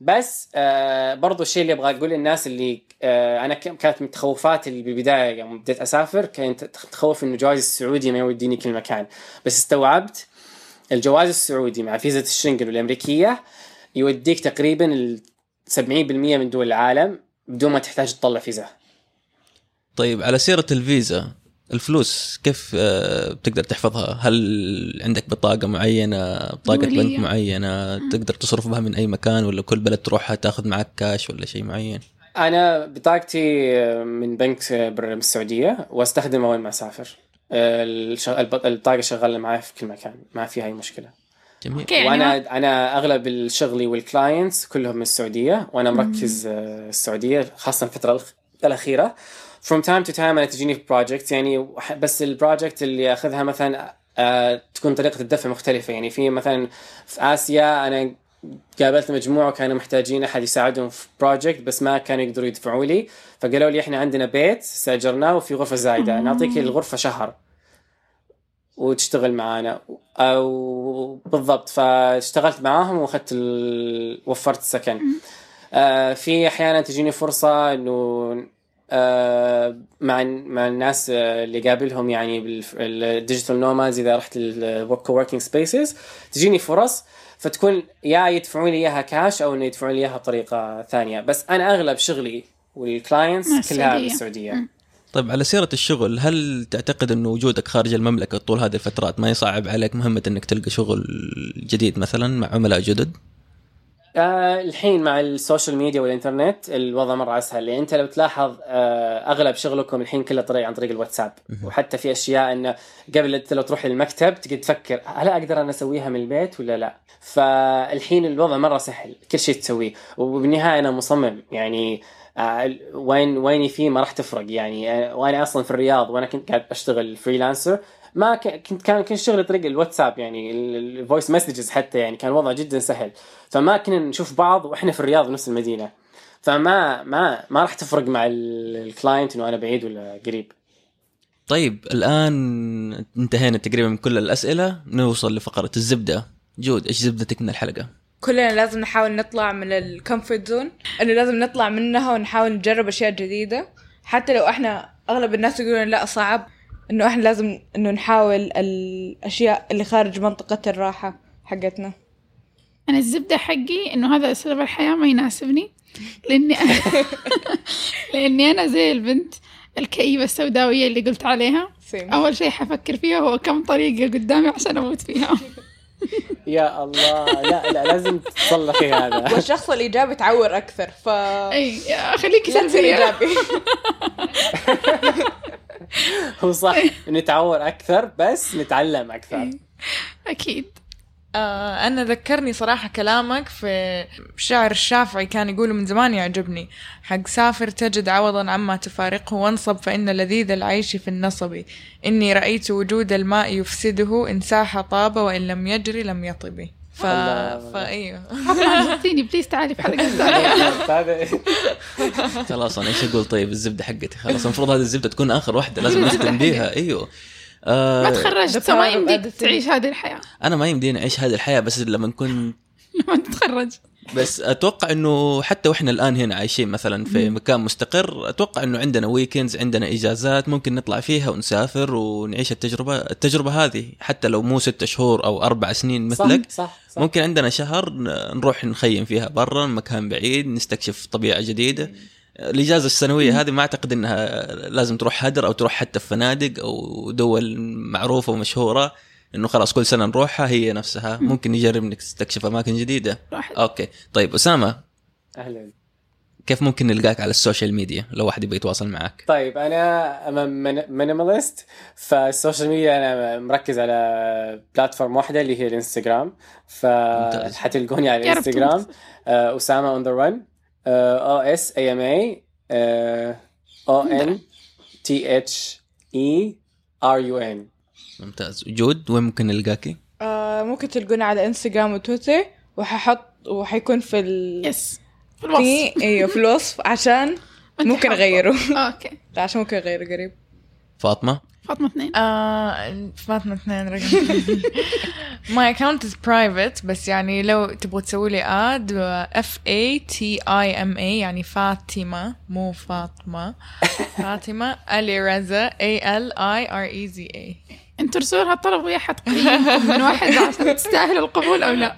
بس آه برضو الشيء اللي أبغى أقول للناس اللي آه أنا كانت من تخوفاتي اللي بالبداية يوم بديت أسافر كنت تخوف إنه جوازي السعودي ما يوديني كل مكان. بس استوعبت الجواز السعودي مع فيزا الشنغن والامريكيه يوديك تقريبا ال 70% من دول العالم بدون ما تحتاج تطلع فيزا. طيب على سيرة الفيزا الفلوس كيف آه، بتقدر تحفظها؟ هل عندك بطاقة معينة، بطاقة دولية. بنك معينة تقدر تصرف بها من أي مكان ولا كل بلد تروحها تاخذ معك كاش ولا شيء معين؟ أنا بطاقتي من بنك برا السعودية واستخدمها وين ما أسافر البطاقة شغالة معي في كل مكان ما فيها اي مشكلة جميل يعني وأنا أنا أغلب الشغلي وال clients كلهم من السعودية وأنا مركز آه، السعودية خاصة الفترة الأخيرة from time to time أنا تجيني في project يعني بس ال project اللي أخذها مثلا آه تكون طريقة الدفع مختلفة. يعني في مثلا في آسيا أنا قابلت مجموعة كانوا محتاجين أحد يساعدهم في project بس ما كانوا يقدروا يدفعوا لي. فقالوا لي إحنا عندنا بيت استأجرناه وفي غرفة زايدة. نعطيك الغرفة شهر وتشتغل معانا. أو بالضبط فاشتغلت معاهم وأخذت ال... وفرت السكن. آه في أحيانا تجيني فرصة إنه مع مع الناس آه، اللي قابلهم يعني بال digital nomads إذا رحت ال coworking spaces تجيني فرص فتكون يا يدفعون لي إياها كاش أو إنه يدفعون لي إياها بطريقه ثانية بس أنا أغلب شغلي وال clients كلها السعودية. بالسعودية طيب على سيرة الشغل هل تعتقد أن وجودك خارج المملكة طول هذه الفترات ما يصعب عليك مهمة أنك تلقى شغل جديد مثلا مع عملاء جدد؟ آه الحين مع ال social media والإنترنت الوضع مرة أسهل. لأن أنت لو تلاحظ آه أغلب شغلكم الحين كله طريق عن طريق الواتساب. وحتى في أشياء إنه قبل أنت لو تروح للمكتب تقعد تفكر هل أقدر أنا أسويها من البيت ولا لا؟ فالحين الوضع مرة سهل كل شيء تسويه. وبالنهاية أنا مصمم يعني آه وين ويني فيه ما راح تفرق. يعني آه وأنا أصلا في الرياض وأنا كنت قاعد أشتغل freelancer ما ك- كنت كان كان شغلي طريق الواتساب يعني ال voice messages حتى يعني كان الوضع جدا سهل. فما كنا نشوف بعض وإحنا في الرياض بنفس المدينة. فما ما ما راح تفرق مع ال- ال client إنه أنا بعيد ولا قريب. طيب الآن انتهينا تقريبا من كل الأسئلة. نوصل لفقرة الزبدة. جود إيش زبدتك من الحلقة؟ كلنا لازم نحاول نطلع من ال comfort zone إنه لازم نطلع منها ونحاول نجرب أشياء جديدة. حتى لو إحنا أغلب الناس يقولون لا صعب. إنه إحنا لازم إنه نحاول الأشياء اللي خارج منطقة الراحة حقتنا. أنا الزبدة حقي إنه هذا أسلوب الحياة ما يناسبني لأني لأني أنا زي البنت الكئيبة السوداوية اللي قلت عليها. same. أول شيء حفكر فيها هو كم طريقة قدامي عشان أموت فيها. يا الله. لا لا لازم تصلحي هذا. والشخص الإيجابي تعور أكثر ف يا خليكي سلبية. إيجابي. هو صح. نتعور أكثر بس نتعلم أكثر. أكيد. آه أنا ذكرني صراحة كلامك في شعر الشافعي كان يقوله من زمان يعجبني حق سافر تجد عوضا عما تفارقه وانصب فإن لذيذ العيش في النصب. إني رأيت وجود الماء يفسده إن ساح طاب وإن لم يجري لم يطب. ف... الله. فأيوه عطنا زبطيني please تعالي في ثانية. هذا خلاص أنا إيش أقول؟ طيب الزبدة حقتي. خلاص المفروض هذه الزبدة تكون آخر واحدة لازم نختم بيها. آه ما تخرجت فما power of يمديك. تعيش هذه الحياة. أنا ما يمديني أعيش هذه الحياة بس لما كنت لما تتخرج بس أتوقع إنه حتى وإحنا الآن هنا عايشين مثلا في مكان مستقر أتوقع إنه عندنا weekends عندنا إجازات ممكن نطلع فيها ونسافر ونعيش التجربة التجربة هذه حتى لو مو ستة شهور أو أربع سنين مثلك صح صح, صح. ممكن عندنا شهر نروح نخيم فيها برا مكان بعيد نستكشف طبيعة جديدة. الإجازة السنوية هذه ما أعتقد إنها لازم تروح هدر أو تروح حتى في فنادق أو دول معروفة ومشهورة. إنه خلاص كل سنة نروحها هي نفسها. ممكن نجرب إنك تستكشف أماكن جديدة. واحد okay. طيب أسامة أهلا. كيف ممكن نلقاك على ال social media لو واحد يبغى يتواصل معك؟ طيب أنا minimalist. فال social media أنا مركز على platform واحدة اللي هي الإنستغرام. فحتلقوني على الانستغرام. آه، أسامة on the run O S A M A O N T H E R U N ممتاز. جود وين ممكن نلقاكي؟ آه ممكن تلقونا على انستغرام وتويتر وححط وحيكون في ال yes في الوصف. في إيوه في الوصف عشان ممكن. أغيره. okay. عشان ممكن أغيره قريب. فاطمة؟ فاطمة اثنين. آه فاطمة اثنين رقم. My account is private بس يعني لو تبغوا تسووا لي add F A T I M A يعني فاطمة مو فاطمة. فاطمة علي رزا A L I R E Z A. أنتوا ارسلوا لها الطلب ويا من واحد عشان تستاهل القبول أو لا.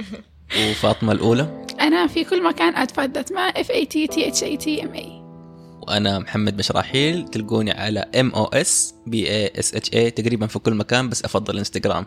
وفاطمة الأولى؟ أنا في كل مكان at فادت ما F A T T H A T M A وأنا محمد بشراحيل تلقوني على M O S B A S H A تقريبا في كل مكان بس أفضل انستغرام